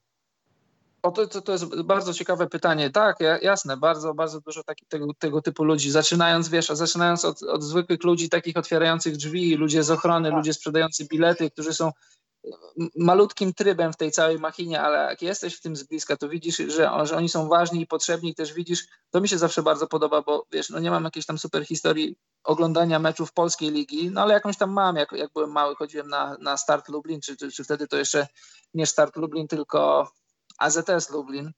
B: O, to, to, to jest bardzo ciekawe pytanie. Tak, jasne, bardzo, bardzo dużo taki, tego, tego typu ludzi. Zaczynając, wiesz, zaczynając od, od zwykłych ludzi, takich otwierających drzwi, ludzie z ochrony, tak. ludzie sprzedający bilety, którzy są malutkim trybem w tej całej machinie, ale jak jesteś w tym z bliska, to widzisz, że, że oni są ważni i potrzebni i też widzisz, to mi się zawsze bardzo podoba, bo wiesz, no nie mam jakiejś tam super historii oglądania meczów polskiej ligi, no ale jakąś tam mam, jak, jak byłem mały, chodziłem na, na Start Lublin, czy, czy, czy wtedy to jeszcze nie Start Lublin, tylko AZS Lublin.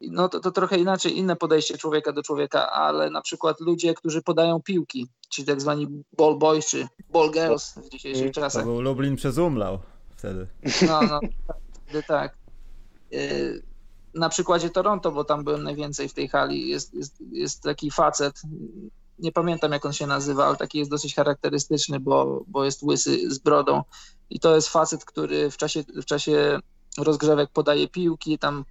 B: No to, to trochę inaczej, inne podejście człowieka do człowieka, ale na przykład ludzie, którzy podają piłki, ci tak zwani ball boys czy ball girls w dzisiejszych czasach.
A: To był Lublin przez umlał wtedy.
B: No, no, wtedy tak. Y, na przykładzie Toronto, bo tam byłem najwięcej w tej hali, jest, jest, jest taki facet, nie pamiętam jak on się nazywa, ale taki jest dosyć charakterystyczny, bo, bo jest łysy z brodą i to jest facet, który w czasie, w czasie rozgrzewek podaje piłki, tam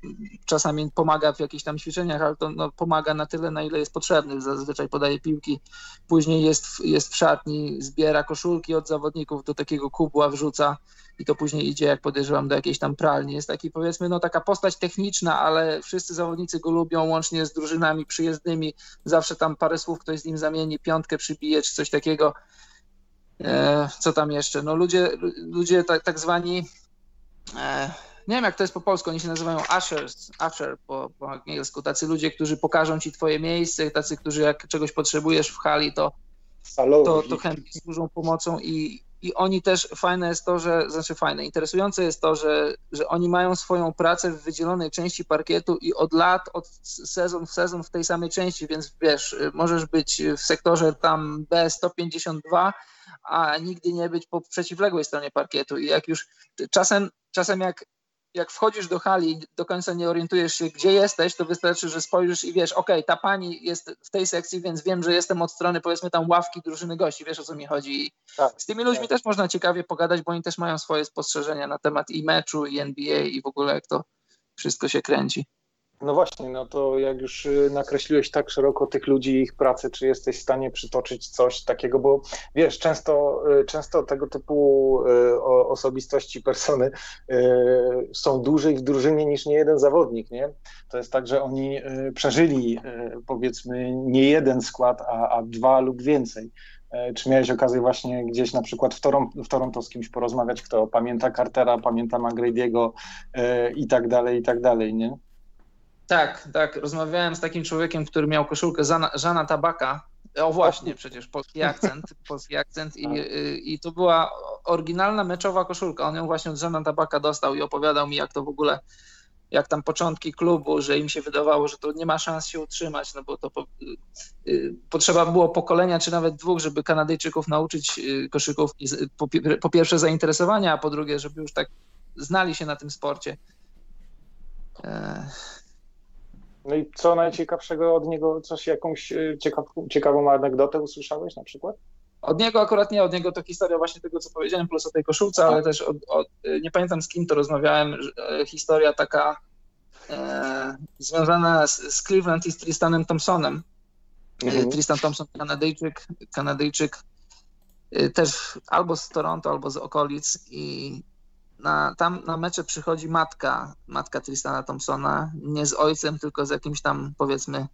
B: czasami pomaga w jakichś tam ćwiczeniach, ale to no, pomaga na tyle, na ile jest potrzebny. Zazwyczaj podaje piłki, później jest, jest w szatni, zbiera koszulki od zawodników, do takiego kubła wrzuca i to później idzie, jak podejrzewam, do jakiejś tam pralni. Jest taki powiedzmy, no taka postać techniczna, ale wszyscy zawodnicy go lubią, łącznie z drużynami przyjezdnymi. Zawsze tam parę słów ktoś z nim zamieni, piątkę przybije, czy coś takiego. E, co tam jeszcze? No ludzie, ludzie tak, tak zwani e, nie wiem jak to jest po polsku, oni się nazywają ushers, usher po, po angielsku, tacy ludzie, którzy pokażą ci twoje miejsce, tacy, którzy jak czegoś potrzebujesz w hali, to, to, to chętnie służą pomocą i, i oni też, fajne jest to, że, znaczy fajne, interesujące jest to, że, że oni mają swoją pracę w wydzielonej części parkietu i od lat, od sezon w sezon w tej samej części, więc wiesz, możesz być w sektorze tam B152, a nigdy nie być po przeciwległej stronie parkietu. I jak już czasem, czasem jak jak wchodzisz do hali do końca nie orientujesz się, gdzie jesteś, to wystarczy, że spojrzysz i wiesz, ok, ta pani jest w tej sekcji, więc wiem, że jestem od strony powiedzmy tam ławki drużyny gości, wiesz o co mi chodzi. I tak, z tymi ludźmi tak. też można ciekawie pogadać, bo oni też mają swoje spostrzeżenia na temat i meczu, i NBA, i w ogóle jak to wszystko się kręci.
D: No właśnie, no to jak już y, nakreśliłeś tak szeroko tych ludzi i ich pracy, czy jesteś w stanie przytoczyć coś takiego, bo wiesz, często, y, często tego typu y, osobistości, persony są dłużej w drużynie niż nie jeden zawodnik, nie? To jest tak, że oni przeżyli powiedzmy nie jeden skład, a, a dwa lub więcej. Czy miałeś okazję właśnie gdzieś na przykład w, Toron w Toronto z kimś porozmawiać, kto pamięta Cartera, pamięta McGrady'ego i tak dalej, i tak dalej, nie?
B: Tak, tak. Rozmawiałem z takim człowiekiem, który miał koszulkę Żana, Żana Tabaka. O właśnie, przecież polski akcent, polski akcent i, tak. i to była oryginalna meczowa koszulka. On ją właśnie od Żana Tabaka dostał i opowiadał mi, jak to w ogóle, jak tam początki klubu, że im się wydawało, że to nie ma szans się utrzymać, no bo to po, y, potrzeba było pokolenia, czy nawet dwóch, żeby Kanadyjczyków nauczyć y, koszykówki, po, po pierwsze zainteresowania, a po drugie, żeby już tak znali się na tym sporcie.
D: E, no i co najciekawszego od niego, coś jakąś e, ciekaw, ciekawą anegdotę usłyszałeś na przykład?
B: Od niego akurat nie, od niego to historia właśnie tego, co powiedziałem, plus o tej koszulce, ale też od, od, e, nie pamiętam z kim to rozmawiałem, e, historia taka e, związana z, z, Cleveland i z Tristanem Thompsonem. Mhm. Tristan Thompson, Kanadyjczyk, Kanadyjczyk też albo z Toronto, albo z okolic i na, tam na mecze przychodzi matka, matka Tristana Thompsona, nie z ojcem, tylko z jakimś tam powiedzmy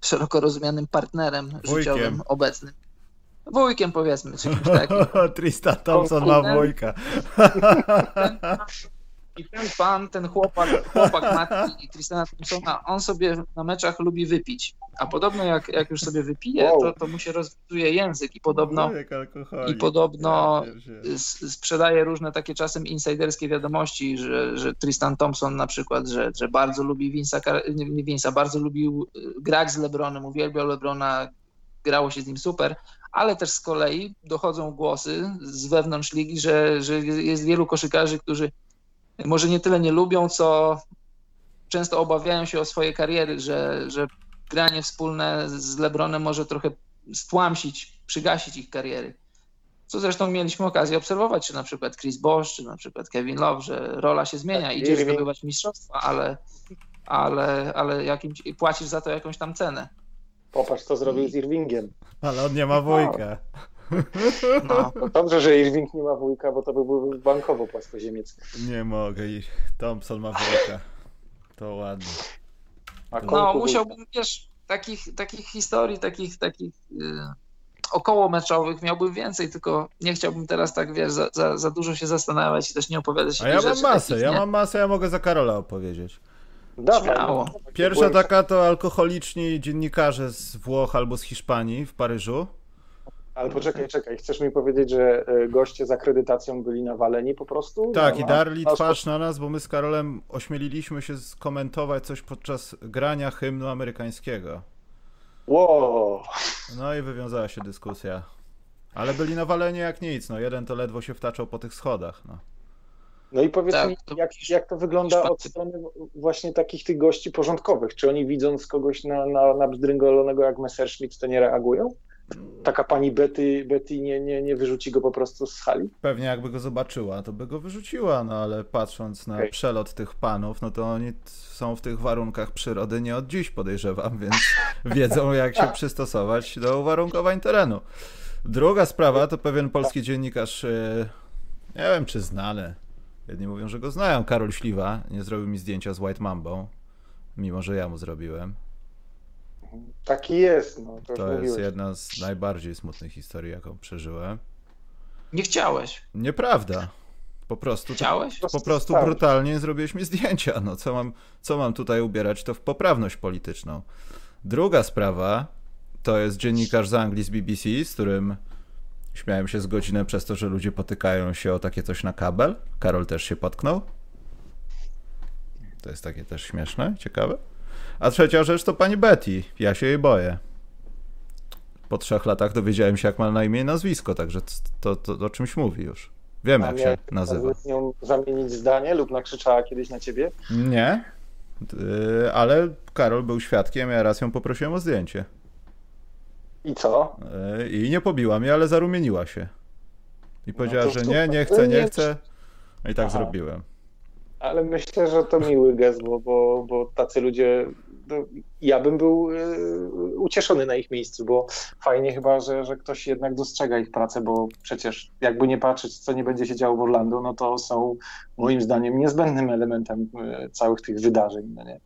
B: szeroko rozumianym partnerem Wujkiem. życiowym obecnym. Wujkiem powiedzmy, czy kimś takim.
A: Tristan Thompson ma wujka.
B: I ten pan, ten chłopak, chłopak matki i Tristana Thompsona, on sobie na meczach lubi wypić. A podobno jak, jak już sobie wypije, to, to mu się rozwituje język i podobno, i podobno sprzedaje różne takie czasem insiderskie wiadomości, że, że Tristan Thompson na przykład, że, że bardzo lubi Vince'a, nie Vince'a, bardzo lubił y, grać z LeBronem, uwielbiał LeBrona, grało się z nim super, ale też z kolei dochodzą głosy z wewnątrz ligi, że, że jest wielu koszykarzy, którzy może nie tyle nie lubią, co często obawiają się o swoje kariery, że, że granie wspólne z LeBronem może trochę stłamsić, przygasić ich kariery. Co zresztą mieliśmy okazję obserwować, czy na przykład Chris Bosh, czy na przykład Kevin Love, że rola się zmienia, tak, idziesz zdobywać mistrzostwa, ale, ale, ale jakimś, płacisz za to jakąś tam cenę.
D: Popatrz, co zrobił z Irvingiem.
A: Ale on nie ma wujka.
D: No. No. Dobrze, że Irving nie ma wujka, bo to by był bankowo płaskoziemiec.
A: Nie mogę. Thompson ma wujka. To ładnie.
B: no, musiałbym, wiesz, takich, takich historii, takich, takich yy, około meczowych miałbym więcej, tylko nie chciałbym teraz tak, wiesz, za, za, za dużo się zastanawiać i też nie opowiadać
A: A ja mam masę, takich, ja mam masę, ja mogę za Karola opowiedzieć. Śmiało. Pierwsza taka to alkoholiczni dziennikarze z Włoch albo z Hiszpanii w Paryżu.
D: Ale poczekaj, czekaj, chcesz mi powiedzieć, że e, goście z akredytacją byli nawaleni po prostu?
A: Tak, i darli twarz na nas, bo my z Karolem ośmieliliśmy się skomentować coś podczas grania hymnu amerykańskiego.
D: Wow.
A: No i wywiązała się dyskusja. Ale byli nawaleni jak nic, no jeden to ledwo się wtaczał po tych schodach, no.
D: No i powiedz tak, mi, jak, jak to wygląda od strony właśnie takich tych gości porządkowych? Czy oni widząc kogoś na, na, na bzdryngolonego jak Messerschmitt, to nie reagują? Taka pani Betty, Betty nie, nie, nie wyrzuci go po prostu z hali?
A: Pewnie jakby go zobaczyła, to by go wyrzuciła, no ale patrząc na okay. przelot tych panów, no to oni są w tych warunkach przyrody nie od dziś podejrzewam, więc wiedzą jak się przystosować do uwarunkowań terenu. Druga sprawa to pewien polski dziennikarz, e, nie wiem czy znany, jedni mówią, że go znają, Karol Śliwa, nie zrobił mi zdjęcia z White Mambą, mimo że ja mu zrobiłem.
D: Taki jest. No,
A: to, to jest jedna z najbardziej smutnych historii, jaką przeżyłem.
B: Nie chciałeś.
A: Nieprawda. Po prostu,
B: Chciałeś?
A: Po prostu brutalnie zrobiłeś mi zdjęcia. No co mam, co mam tutaj ubierać, to w poprawność polityczną. Druga sprawa to jest dziennikarz z Anglii z BBC, z którym śmiałem się z godzinę przez to, że ludzie potykają się o takie coś na kabel. Karol też się potknął. To jest takie też śmieszne, ciekawe. A trzecia rzecz to pani Betty. Ja się jej boję. Po trzech latach dowiedziałem się, jak ma na imię i nazwisko, także to, to, to o czymś mówi już. Wiem, jak się nazywa.
D: Z nią zamienić zdanie lub nakrzyczała kiedyś na ciebie?
A: Nie, y, ale Karol był świadkiem, ja raz ją poprosiłem o zdjęcie.
D: I co?
A: Y, I nie pobiła mnie, ale zarumieniła się. I powiedziała, no że nie, nie chcę, nie chcę. I tak Aha. zrobiłem.
D: Ale myślę, że to miły gest, bo, bo, bo tacy ludzie no, ja bym był e, ucieszony na ich miejscu, bo fajnie chyba, że, że ktoś jednak dostrzega ich pracę, bo przecież jakby nie patrzeć, co nie będzie się działo w Orlando, no to są moim zdaniem niezbędnym elementem e, całych tych wydarzeń. No nie?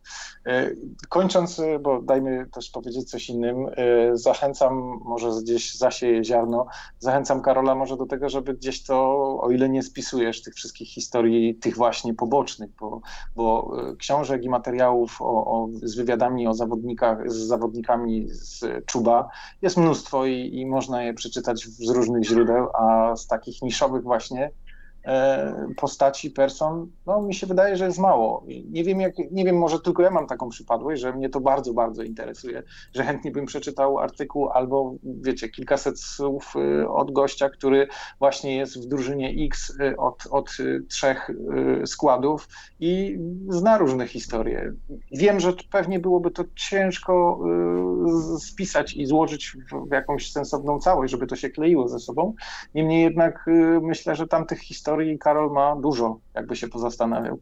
D: E, kończąc, bo dajmy też powiedzieć coś innym, zachęcam, może gdzieś zasieję ziarno, zachęcam Karola może do tego, żeby gdzieś to, o ile nie spisujesz tych wszystkich historii, tych właśnie pobocznych, bo, bo książek i materiałów o, o, z wywiadami o zawodnikach, z zawodnikami z Czuba. Jest mnóstwo i, i można je przeczytać z różnych źródeł, a z takich niszowych właśnie postaci, person, no mi się wydaje, że jest mało. Nie wiem, jak, nie wiem, może tylko ja mam taką przypadłość, że mnie to bardzo, bardzo interesuje, że chętnie bym przeczytał artykuł albo, wiecie, kilkaset słów y, od gościa, który właśnie jest w drużynie X y, od, od trzech y, składów i zna różne historie. Wiem, że pewnie byłoby to ciężko spisać i złożyć w jakąś sensowną całość, żeby to się kleiło ze sobą. Niemniej jednak myślę, że tam tych historii historii Karol ma dużo, jakby się pozastanawiał.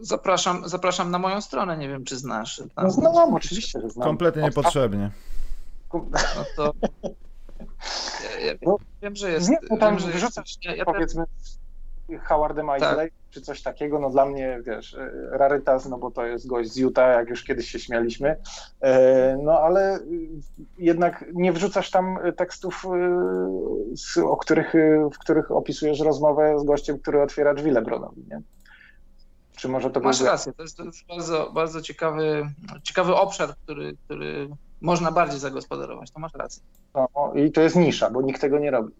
B: Zapraszam, zapraszam na moją stronę, nie wiem czy znasz.
D: Tam... No znam, oczywiście, że znam.
A: Kompletnie niepotrzebnie.
B: No to... Ja, ja no, wiem, że jest... Nie,
D: tam wiem, że wrzucasz, ja, ja powiedzmy, Howardem Isley, tak. czy coś takiego, no dla mnie, wiesz, rarytas, no bo to jest gość z Utah, jak już kiedyś się śmialiśmy, e, no ale jednak nie wrzucasz tam tekstów, e, o których, w których opisujesz rozmowę z gościem, który otwiera drzwi Lebronowi, nie?
B: Czy może to Masz rację, to jest, to jest bardzo, bardzo ciekawy, ciekawy obszar, który, który można bardziej zagospodarować, to masz rację.
D: No, I to jest nisza, bo nikt tego nie robi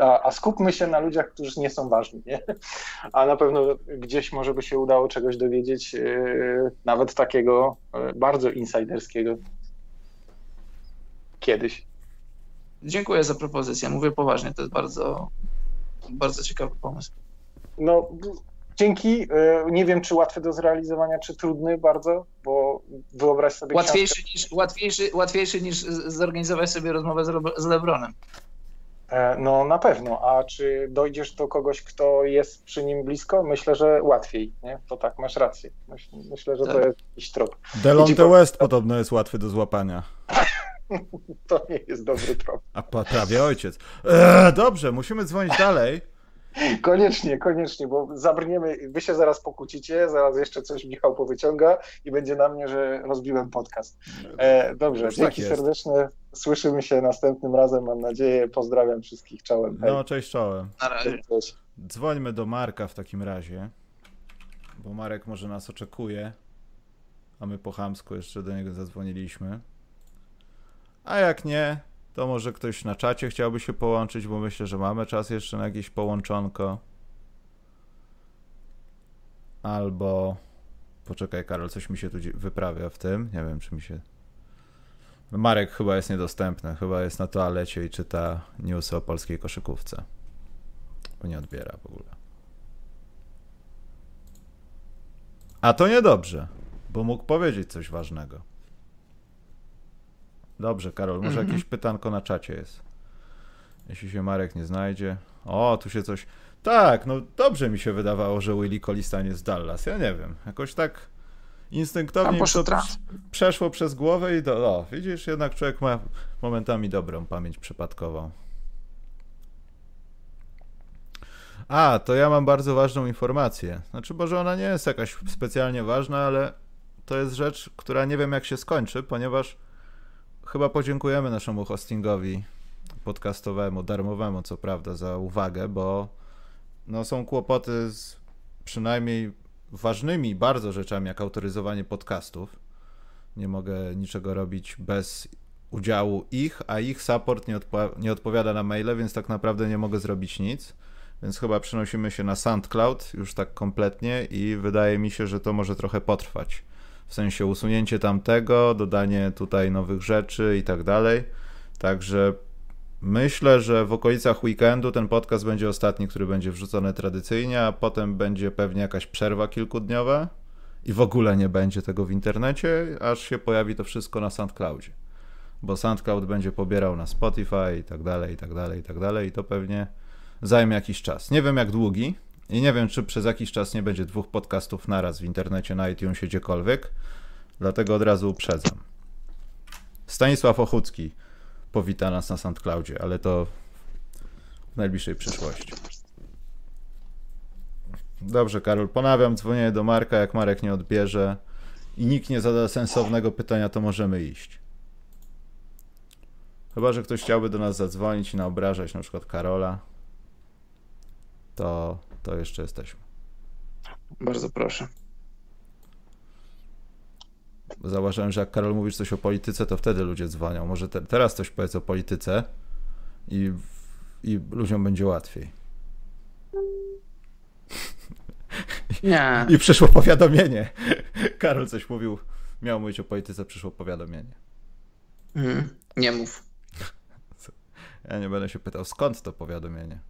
D: a, a, skupmy się na ludziach, którzy nie są ważni, nie? A na pewno gdzieś może by się udało czegoś dowiedzieć, yy, nawet takiego yy, bardzo insiderskiego kiedyś.
B: Dziękuję za propozycję. Mówię poważnie, to jest bardzo, bardzo ciekawy pomysł.
D: No, dzięki. Yy, nie wiem, czy łatwy do zrealizowania, czy trudny bardzo, bo wyobraź sobie.
B: Łatwiejszy, niż, łatwiejszy, łatwiejszy niż zorganizować sobie rozmowę z Lebronem.
D: E, no na pewno, a czy dojdziesz do kogoś, kto jest przy nim blisko? Myślę, że łatwiej, nie? To tak, masz rację. Myślę, że to tak. jest jakiś trop.
A: Delonte West podobno jest łatwy do złapania.
D: to nie jest dobry trop.
A: A prawie ojciec. Eee, dobrze, musimy dzwonić dalej.
D: Koniecznie, koniecznie, bo zabrniemy, wy się zaraz pokłócicie, zaraz jeszcze coś Michał powyciąga i będzie na mnie, że rozbiłem podcast. E, dobrze, Już dzięki tak serdeczne. Słyszymy się następnym razem, mam nadzieję. Pozdrawiam wszystkich, czołem.
A: Hej. No, cześć, czołem.
B: Na razie. Cześć.
A: Dzwońmy do Marka w takim razie, bo Marek może nas oczekuje, a my po chamsku jeszcze do niego zadzwoniliśmy. A jak nie, to może ktoś na czacie chciałby się połączyć, bo myślę, że mamy czas jeszcze na jakieś połączonko. Albo. Poczekaj, Karol, coś mi się tu wyprawia w tym. Nie wiem, czy mi się. Marek chyba jest niedostępny. Chyba jest na toalecie i czyta newsy o polskiej koszykówce. Bo nie odbiera w ogóle. A to niedobrze, bo mógł powiedzieć coś ważnego. Dobrze, Karol, może
B: Mhm.
A: jakieś pytanko na czacie jest. Jeśli się Marek nie znajdzie. O, tu się coś. Tak, no dobrze mi się wydawało, że Willy Colistan jest Dallas. Ja nie wiem. Jakoś tak instynktownie to przeszło przez głowę i do. O, widzisz, jednak człowiek ma momentami dobrą pamięć przypadkową. A, to ja mam bardzo ważną informację. Znaczy, może ona nie jest jakaś specjalnie ważna, ale to jest rzecz, która nie wiem jak się skończy, ponieważ chyba podziękujemy naszemu hostingowi podcastowemu, darmowemu co prawda, za uwagę, bo no, są kłopoty z przynajmniej ważnymi bardzo rzeczami, jak autoryzowanie podcastów. Nie mogę niczego robić bez udziału ich, a ich support nie, odpo- nie odpowiada na maile, więc tak naprawdę nie mogę zrobić nic. Więc chyba przenosimy się na SoundCloud już tak kompletnie i wydaje mi się, że to może trochę potrwać. W sensie usunięcie tamtego, dodanie tutaj nowych rzeczy i tak dalej. Także myślę, że w okolicach weekendu ten podcast będzie ostatni, który będzie wrzucony tradycyjnie, a potem będzie pewnie jakaś przerwa kilkudniowa i w ogóle nie będzie tego w internecie, aż się pojawi to wszystko na SoundCloudzie. Bo SoundCloud będzie pobierał na Spotify i tak dalej, i tak dalej, i tak dalej i to pewnie zajmie jakiś czas. Nie wiem jak długi i nie wiem, czy przez jakiś czas nie będzie dwóch podcastów naraz w internecie, na iTunesie, gdziekolwiek. Dlatego od razu uprzedzam. Stanisław Ochucki powita nas na SoundCloudzie, ale to w najbliższej przyszłości. Dobrze, Karol, ponawiam dzwonię do Marka, jak Marek nie odbierze i nikt nie zada sensownego pytania, to możemy iść. Chyba, że ktoś chciałby do nas zadzwonić i naobrażać na przykład Karola, to, to jeszcze jesteśmy.
B: Bardzo proszę.
A: Zauważyłem, że jak Karol mówisz coś o polityce, to wtedy ludzie dzwonią. Może te, teraz coś powiedz o polityce i, i ludziom będzie łatwiej.
B: Nie,
A: I przyszło powiadomienie. Karol coś mówił, miał mówić o polityce, przyszło powiadomienie.
B: mhm. nie mów.
A: Ja nie będę się pytał, skąd to powiadomienie.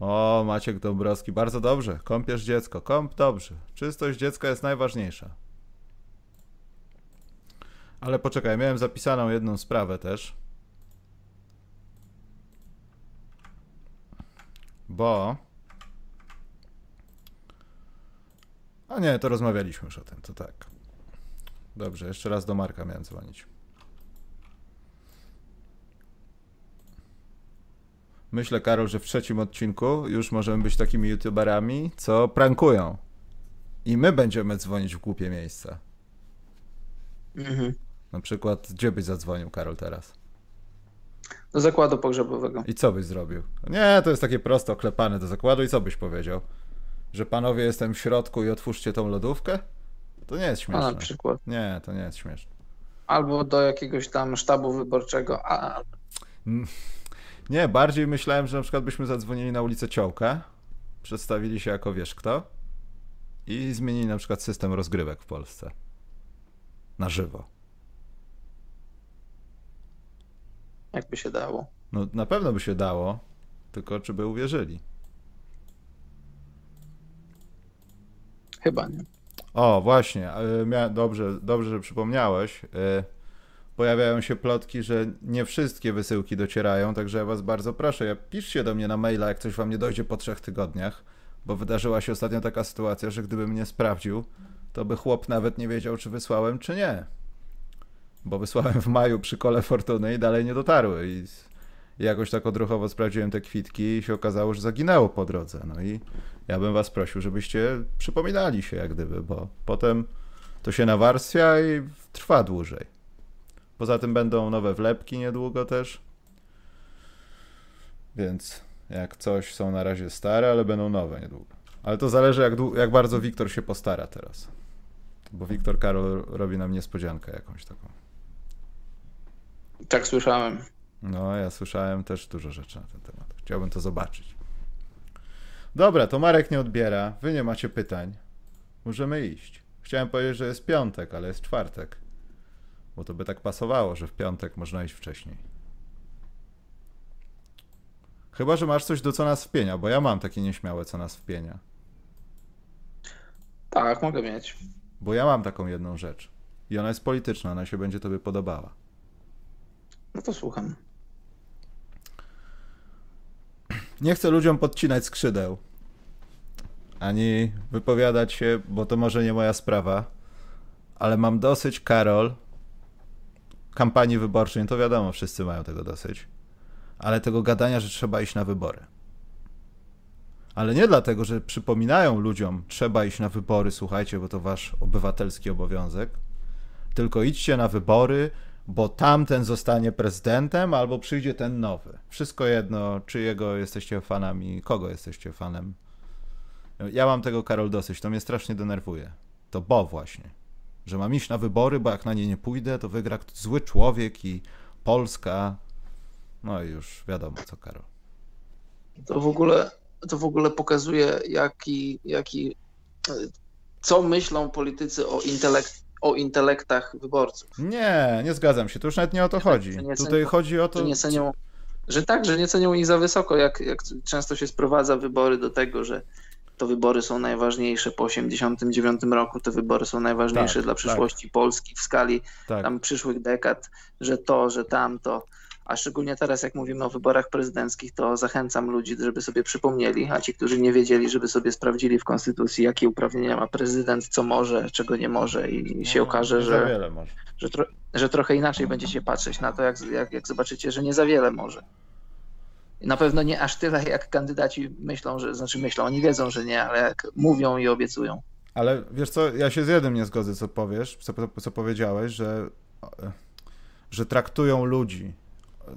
A: O, Maciek Dąbrowski, bardzo dobrze. Kąpiesz dziecko, kąp dobrze. Czystość dziecka jest najważniejsza. Ale poczekaj, miałem zapisaną jedną sprawę też. Bo. A nie, to rozmawialiśmy już o tym, to tak. Dobrze, jeszcze raz do Marka miałem dzwonić. Myślę, Karol, że w trzecim odcinku już możemy być takimi youtuberami, co prankują. I my będziemy dzwonić w głupie miejsca.
B: Mhm.
A: Na przykład, gdzie byś zadzwonił, Karol, teraz?
B: Do zakładu pogrzebowego.
A: I co byś zrobił? Nie, to jest takie prosto oklepane do zakładu. I co byś powiedział? Że panowie, jestem w środku i otwórzcie tą lodówkę? To nie jest
B: A na
A: śmieszne.
B: przykład.
A: Nie, to nie jest śmieszne.
B: Albo do jakiegoś tam sztabu wyborczego. A,
A: Nie, bardziej myślałem, że na przykład byśmy zadzwonili na ulicę Ciołka, przedstawili się jako wiesz kto i zmienili na przykład system rozgrywek w Polsce. Na żywo.
B: jakby się dało.
A: No na pewno by się dało, tylko czy by uwierzyli.
B: Chyba nie.
A: O, właśnie, e, dobrze, dobrze, że przypomniałeś. Pojawiają się plotki, że nie wszystkie wysyłki docierają, także ja was bardzo proszę, piszcie do mnie na maila, jak coś wam nie dojdzie po trzech tygodniach, bo wydarzyła się ostatnio taka sytuacja, że gdybym nie sprawdził, to by chłop nawet nie wiedział, czy wysłałem, czy nie. Bo wysłałem w maju przy kole fortuny i dalej nie dotarły i jakoś tak odruchowo sprawdziłem te kwitki i się okazało, że zaginęło po drodze. No i ja bym was prosił, żebyście przypominali się jak gdyby, bo potem to się nawarstwia i trwa dłużej. Poza tym będą nowe wlepki niedługo też. Więc jak coś są na razie stare, ale będą nowe niedługo. Ale to zależy jak, jak bardzo Wiktor się postara teraz. Bo Wiktor Karol robi nam niespodziankę jakąś taką.
B: Tak słyszałem.
A: No, ja słyszałem też dużo rzeczy na ten temat. Chciałbym to zobaczyć. Dobra, to Marek nie odbiera. Wy nie macie pytań. Możemy iść. Chciałem powiedzieć, że jest piątek, ale jest czwartek. Bo to by tak pasowało, że w piątek można iść wcześniej. Chyba, że masz coś do co nas wpienia, bo ja mam takie nieśmiałe co nas wpienia.
B: Tak, mogę mieć.
A: Bo ja mam taką jedną rzecz. I ona jest polityczna, ona się będzie tobie podobała.
B: No to słucham.
A: Nie chcę ludziom podcinać skrzydeł, ani wypowiadać się, bo to może nie moja sprawa, ale mam dosyć, Karol, kampanii wyborczej, to wiadomo, wszyscy mają tego dosyć, ale tego gadania, że trzeba iść na wybory. Ale nie dlatego, że przypominają ludziom, trzeba iść na wybory, słuchajcie, bo to wasz obywatelski obowiązek, tylko idźcie na wybory, bo tamten zostanie prezydentem, albo przyjdzie ten nowy. Wszystko jedno, czyjego jesteście fanami, kogo jesteście fanem. Ja mam tego, Karol, dosyć, to mnie strasznie denerwuje. To bo właśnie, że mam iść na wybory, bo jak na nie nie pójdę, to wygra zły człowiek i Polska. No i już wiadomo co, Karol.
B: To w ogóle, to w ogóle pokazuje, jaki, jaki, co myślą politycy o intelekt, o intelektach wyborców.
A: Nie, nie zgadzam się. Tu już nawet nie o to chodzi. Tutaj cenią, chodzi o to.
B: Że, nie cenią, że tak, że nie cenią ich za wysoko, jak, jak często się sprowadza wybory do tego, że to wybory są najważniejsze po 89 roku, te wybory są najważniejsze tak, dla przyszłości tak. Polski w skali tak. tam przyszłych dekad, że to, że tamto a szczególnie teraz, jak mówimy o wyborach prezydenckich, to zachęcam ludzi, żeby sobie przypomnieli, a ci, którzy nie wiedzieli, żeby sobie sprawdzili w Konstytucji, jakie uprawnienia ma prezydent, co może, czego nie może i się no, okaże, że, że, tro, że, trochę inaczej będziecie patrzeć na to, jak, jak, jak zobaczycie, że nie za wiele może. Na pewno nie aż tyle, jak kandydaci myślą, że, znaczy myślą, oni wiedzą, że nie, ale jak mówią i obiecują.
A: Ale wiesz co, ja się z jednym nie zgodzę, co powiesz, co, co powiedziałeś, że, że traktują ludzi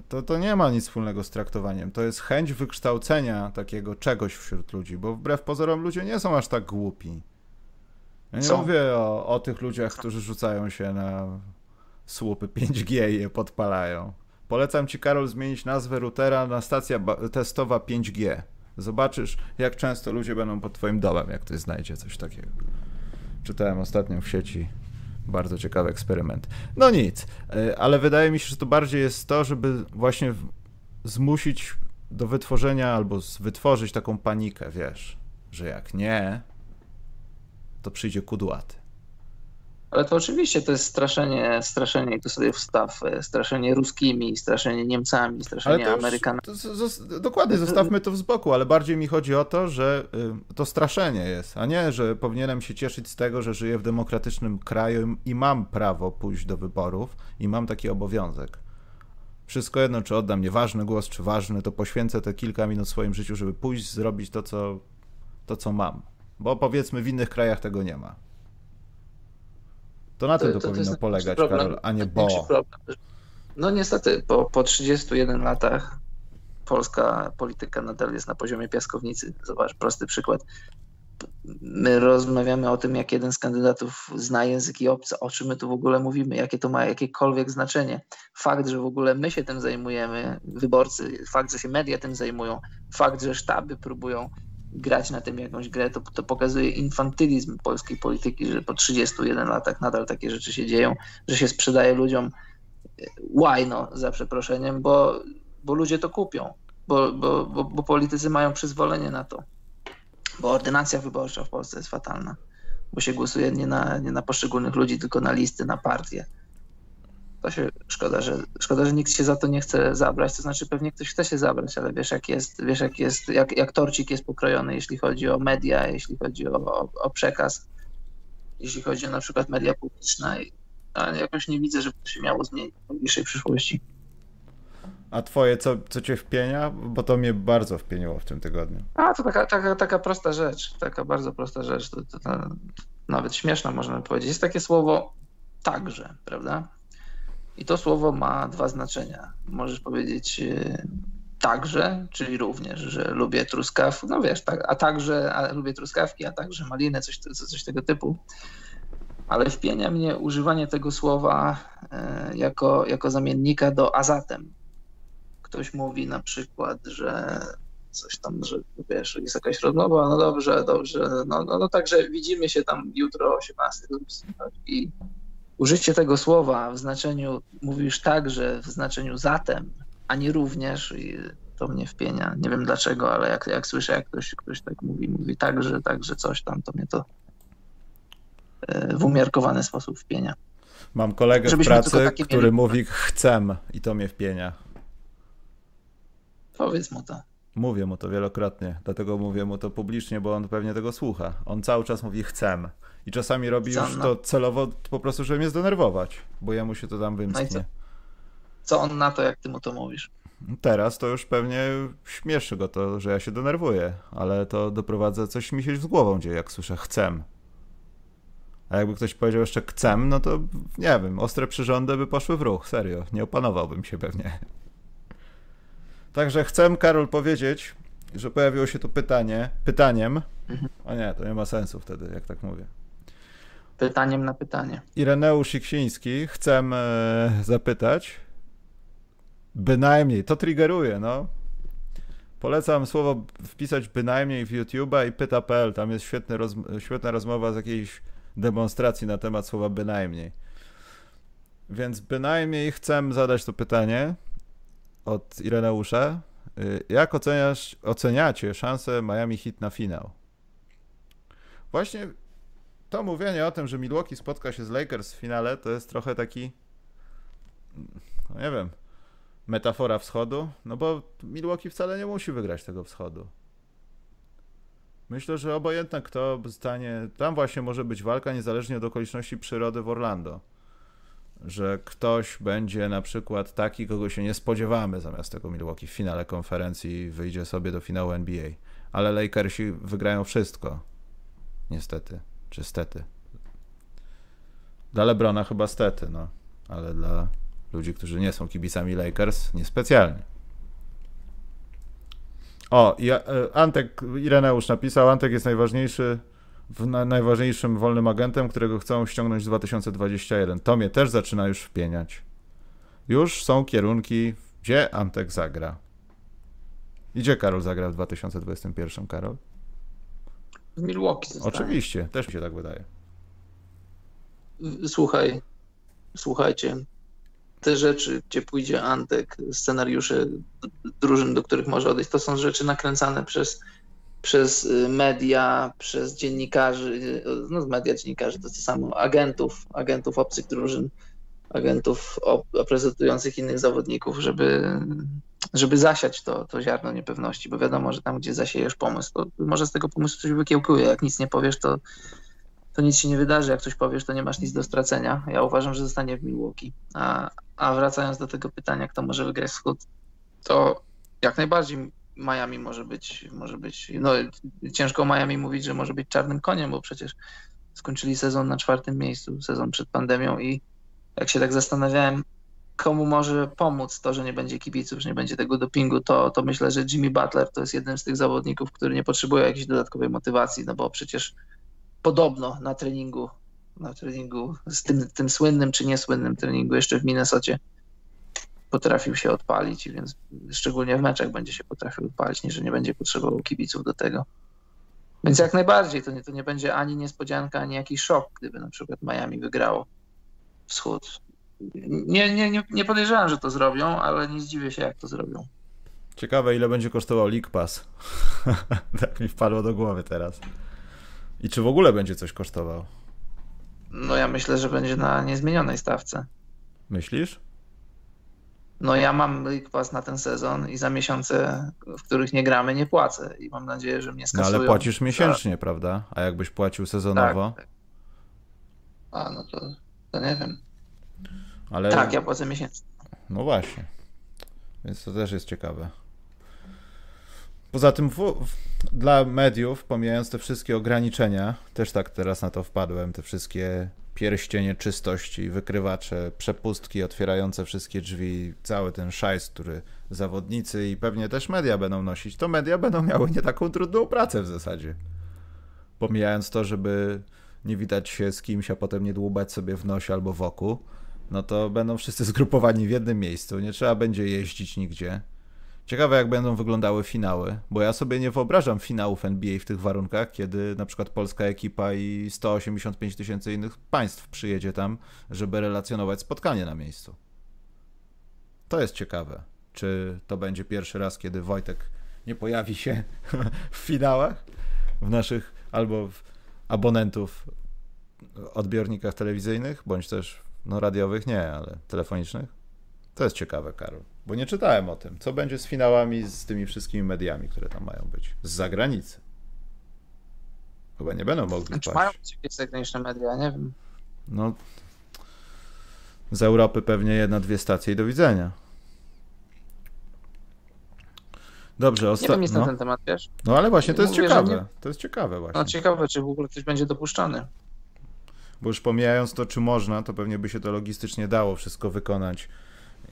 A: to, to nie ma nic wspólnego z traktowaniem. To jest chęć wykształcenia takiego czegoś wśród ludzi, bo wbrew pozorom ludzie nie są aż tak głupi. Ja nie mówię o, o tych ludziach, którzy rzucają się na słupy 5G i je podpalają. Polecam ci, Karol, zmienić nazwę routera na stacja testowa 5G. Zobaczysz, jak często ludzie będą pod twoim domem, jak ktoś znajdzie coś takiego. Czytałem ostatnio w sieci bardzo ciekawy eksperyment. No nic, e, ale wydaje mi się, że to bardziej jest to, żeby właśnie zmusić do wytworzenia albo wytworzyć taką panikę, wiesz, że jak nie, to przyjdzie kudłaty.
B: Ale to oczywiście to jest straszenie, straszenie, tu sobie wstaw, e, straszenie ruskimi, straszenie Niemcami, straszenie Amerykanami.
A: To, dokładnie, zostawmy to w boku, ale bardziej mi chodzi o to, że y, to straszenie jest, a nie, że powinienem się cieszyć z tego, że żyję w demokratycznym kraju i mam prawo pójść do wyborów i mam taki obowiązek. Wszystko jedno, czy oddam nieważny głos, czy ważny, to poświęcę te kilka minut w swoim życiu, żeby pójść, zrobić to, co, to, co mam. Bo powiedzmy, w innych krajach tego nie ma. To na tym to, to, to powinno polegać, problem, Karol, a nie bo.
B: No niestety, po, po 31 latach polska polityka nadal jest na poziomie piaskownicy. Zobacz, prosty przykład. My rozmawiamy o tym, jak jeden z kandydatów zna języki obce, o czym my tu w ogóle mówimy, jakie to ma jakiekolwiek znaczenie. Fakt, że w ogóle my się tym zajmujemy, wyborcy, fakt, że się media tym zajmują, fakt, że sztaby próbują grać na tym jakąś grę, to, to pokazuje infantylizm polskiej polityki, że po 31 latach nadal takie rzeczy się dzieją, że się sprzedaje ludziom e, łajno, za przeproszeniem, bo, bo ludzie to kupią, bo, bo, bo, bo politycy mają przyzwolenie na to, bo ordynacja wyborcza w Polsce jest fatalna, bo się głosuje nie na, nie na poszczególnych ludzi, tylko na listy, na partie to się szkoda, że szkoda, że nikt się za to nie chce zabrać. To znaczy pewnie ktoś chce się zabrać, ale wiesz jak jest, wiesz jak jest, jak, jak torcik jest pokrojony, jeśli chodzi o media, jeśli chodzi o, o, o przekaz, jeśli chodzi o na przykład media publiczne. Ale jakoś nie widzę, żeby to się miało zmienić w najbliższej przyszłości.
A: A twoje, co, co cię wpienia? Bo to mnie bardzo wpieniło w tym tygodniu.
B: A, to taka, taka, taka prosta rzecz, taka bardzo prosta rzecz, to, to, to nawet śmieszna można powiedzieć. Jest takie słowo także, prawda? I to słowo ma dwa znaczenia. Możesz powiedzieć e, także, czyli również, że lubię truskawki, no wiesz, tak, a także a lubię truskawki, a także maliny, coś, coś tego typu. Ale wpienia mnie używanie tego słowa e, jako, jako zamiennika do a zatem. Ktoś mówi na przykład, że coś tam, że wiesz, jest jakaś rozmowa, no dobrze, dobrze, no, no, no także widzimy się tam jutro o 18 i użycie tego słowa w znaczeniu, mówisz tak, że w znaczeniu zatem, a nie również i to mnie wpienia. Nie wiem dlaczego, ale jak, jak słyszę, jak ktoś, ktoś tak mówi, mówi tak, że, tak, że coś tam, to mnie to e, w umiarkowany sposób wpienia.
A: Mam kolegę w pracy, który mieli... mówi chcę i to mnie wpienia.
B: Powiedz mu to.
A: Mówię mu to wielokrotnie, dlatego mówię mu to publicznie, bo on pewnie tego słucha. On cały czas mówi chcę. I czasami robi już to celowo po prostu, żeby mnie zdenerwować, bo jemu się to tam wymsknie. No
B: co? co on na to, jak ty mu to mówisz?
A: Teraz to już pewnie śmieszy go to, że ja się denerwuję, ale to doprowadza, coś mi się z głową dzieje, jak słyszę chcę. A jakby ktoś powiedział jeszcze chcę, no to nie wiem, ostre przyrządy by poszły w ruch, serio. Nie opanowałbym się pewnie. Także chcę, Karol, powiedzieć, że pojawiło się tu pytanie, pytaniem. Mhm. A nie, to nie ma sensu wtedy, jak tak mówię.
B: Pytaniem na pytanie.
A: Ireneusz Iksiński, chcę e, zapytać, bynajmniej, to triggeruje, no. Polecam słowo wpisać bynajmniej w YouTube'a i pyta.pl, tam jest roz, świetna rozmowa z jakiejś demonstracji na temat słowa bynajmniej. Więc bynajmniej chcę zadać to pytanie od Ireneusza. Y, jak oceniasz, oceniacie szansę Miami Heat na finał? Właśnie to mówienie o tym, że Milwaukee spotka się z Lakers w finale, to jest trochę taki, no nie wiem, metafora wschodu, no bo Milwaukee wcale nie musi wygrać tego wschodu. Myślę, że obojętne kto zostanie, tam właśnie może być walka niezależnie od okoliczności przyrody w Orlando. Że ktoś będzie na przykład taki, kogo się nie spodziewamy zamiast tego Milwaukee w finale konferencji wyjdzie sobie do finału NBA. Ale Lakersi wygrają wszystko. Niestety. Czy stety. Dla Lebrona chyba stety, no. Ale dla ludzi, którzy nie są kibicami Lakers, niespecjalnie. O, i e, Antek, Ireneusz napisał, Antek jest najważniejszy, na, najważniejszym wolnym agentem, którego chcą ściągnąć w 2021. To mnie też zaczyna już wpieniać. Już są kierunki, gdzie Antek zagra. Gdzie Karol zagra w 2021, Karol?
B: W Milwaukee
A: zostanie. Oczywiście, też mi się tak wydaje.
B: Słuchaj, słuchajcie, te rzeczy, gdzie pójdzie Antek, scenariusze drużyn, do których może odejść, to są rzeczy nakręcane przez, przez y, media, przez dziennikarzy, y, no media, dziennikarzy to to samo, agentów, agentów obcych drużyn, agentów prezentujących innych zawodników, żeby, żeby zasiać to, to ziarno niepewności, bo wiadomo, że tam, gdzie zasiejesz pomysł, to może z tego pomysłu coś wykiełkuje. Jak nic nie powiesz, to, to nic się nie wydarzy. Jak coś powiesz, to nie masz nic do stracenia. Ja uważam, że zostanie w Milwaukee. A, a wracając do tego pytania, kto może wygrać wschód, to jak najbardziej Miami może być, może być, no ciężko Miami mówić, że może być czarnym koniem, bo przecież skończyli sezon na czwartym miejscu, sezon przed pandemią i jak się tak zastanawiałem, komu może pomóc to, że nie będzie kibiców, że nie będzie tego dopingu, to, to myślę, że Jimmy Butler to jest jeden z tych zawodników, który nie potrzebuje jakiejś dodatkowej motywacji, no bo przecież podobno na treningu, na treningu z tym, tym słynnym czy niesłynnym treningu jeszcze w Minnesocie potrafił się odpalić, więc szczególnie w meczach będzie się potrafił odpalić, nie, że nie będzie potrzebował kibiców do tego. Więc jak najbardziej to nie, to nie będzie ani niespodzianka, ani jakiś szok, gdyby na przykład Miami wygrało wschód. Nie, nie, nie, nie podejrzewam, że to zrobią, ale nie zdziwię się, jak to zrobią.
A: Ciekawe, ile będzie kosztował League Pass. tak mi wpadło do głowy teraz. I czy w ogóle będzie coś kosztował?
B: No ja myślę, że będzie na niezmienionej stawce.
A: Myślisz?
B: No ja mam League Pass na ten sezon i za miesiące, w których nie gramy, nie płacę i mam nadzieję, że mnie skasują.
A: No ale płacisz miesięcznie, prawda? A jakbyś płacił sezonowo? Tak, tak.
B: A, no to, to nie wiem. Ale... Tak, ja płacę miesięcznie.
A: No właśnie. Więc to też jest ciekawe. Poza tym w, dla mediów, pomijając te wszystkie ograniczenia, też tak teraz na to wpadłem, te wszystkie pierścienie czystości, wykrywacze, przepustki otwierające wszystkie drzwi, cały ten szajs, który zawodnicy i pewnie też media będą nosić, to media będą miały nie taką trudną pracę w zasadzie. Pomijając to, żeby nie widać się z kimś, a potem nie dłubać sobie w nosie albo w oku, no to będą wszyscy zgrupowani w jednym miejscu, nie trzeba będzie jeździć nigdzie Ciekawe, jak będą wyglądały finały, bo ja sobie nie wyobrażam finałów NBA w tych warunkach, kiedy na przykład polska ekipa i 185 tysięcy innych państw przyjedzie tam, żeby relacjonować spotkanie na miejscu. To jest ciekawe. Czy to będzie pierwszy raz, kiedy Wojtek nie pojawi się w finałach w naszych albo w abonentów odbiornikach telewizyjnych, bądź też No radiowych nie, ale telefonicznych? To jest ciekawe, Karol, bo nie czytałem o tym. Co będzie z finałami z tymi wszystkimi mediami, które tam mają być? Z zagranicy. Chyba nie będą mogli
B: Znaczy
A: paść.
B: mają być jakieś zagraniczne media, nie wiem.
A: No, z Europy pewnie jedna, dwie stacje i do widzenia. Dobrze,
B: Nie
A: ostatnio.
B: wiem nic
A: No,
B: na ten temat, wiesz?
A: no ale właśnie to jest
B: Mówię,
A: ciekawe.
B: nie-
A: To jest ciekawe właśnie.
B: No ciekawe, czy w ogóle ktoś będzie dopuszczany.
A: Bo już pomijając to, czy można, to pewnie by się to logistycznie dało wszystko wykonać.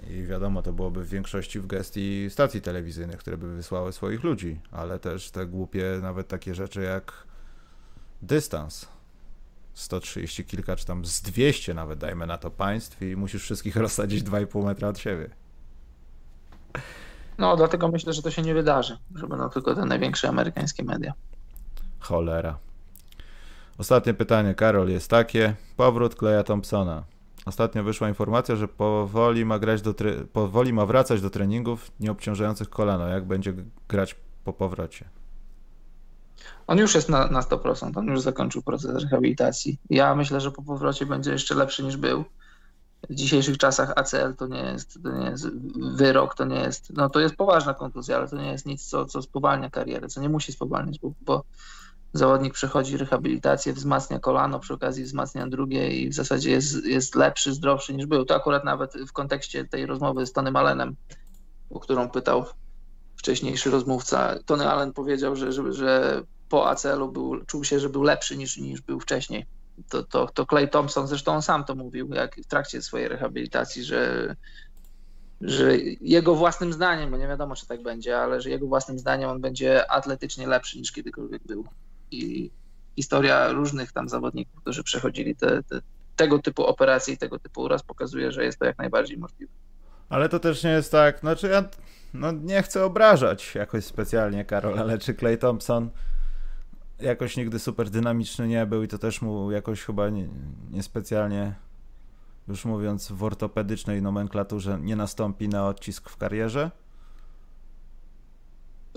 A: I wiadomo, to byłoby w większości w gestii stacji telewizyjnych, które by wysłały swoich ludzi, ale też te głupie, nawet takie rzeczy jak dystans. 130 kilka, czy tam z 200 nawet, dajmy na to państw i musisz wszystkich rozsadzić 2,5 metra od siebie.
B: No, dlatego myślę, że to się nie wydarzy, że będą tylko te największe amerykańskie media.
A: Cholera. Ostatnie pytanie, Karol, jest takie. Powrót Kleja Thompsona. Ostatnio wyszła informacja, że powoli ma, grać do tre- powoli ma wracać do treningów nieobciążających kolano. Jak będzie grać po powrocie?
B: On już jest na, na 100%, on już zakończył proces rehabilitacji. Ja myślę, że po powrocie będzie jeszcze lepszy niż był. W dzisiejszych czasach ACL to nie jest, to nie jest wyrok, to nie jest, no to jest poważna kontuzja, ale to nie jest nic, co, co spowalnia karierę, co nie musi spowalniać, bo, bo zawodnik przechodzi rehabilitację, wzmacnia kolano, przy okazji wzmacnia drugie i w zasadzie jest, jest lepszy, zdrowszy niż był. To akurat nawet w kontekście tej rozmowy z Tonym Allenem, o którą pytał wcześniejszy rozmówca, Tony Allen powiedział, że, że, że po ACL-u był, czuł się, że był lepszy niż, niż był wcześniej. To, to, to Clay Thompson, zresztą on sam to mówił, jak w trakcie swojej rehabilitacji, że, że jego własnym zdaniem, bo nie wiadomo, czy tak będzie, ale że jego własnym zdaniem on będzie atletycznie lepszy niż kiedykolwiek był. I historia różnych tam zawodników, którzy przechodzili te, te, tego typu operacje i tego typu uraz pokazuje, że jest to jak najbardziej możliwe.
A: Ale to też nie jest tak, znaczy ja no, nie chcę obrażać jakoś specjalnie Karol, ale czy Clay Thompson jakoś nigdy super dynamiczny nie był i to też mu jakoś chyba nie- niespecjalnie, już mówiąc w ortopedycznej nomenklaturze, nie nastąpi na odcisk w karierze?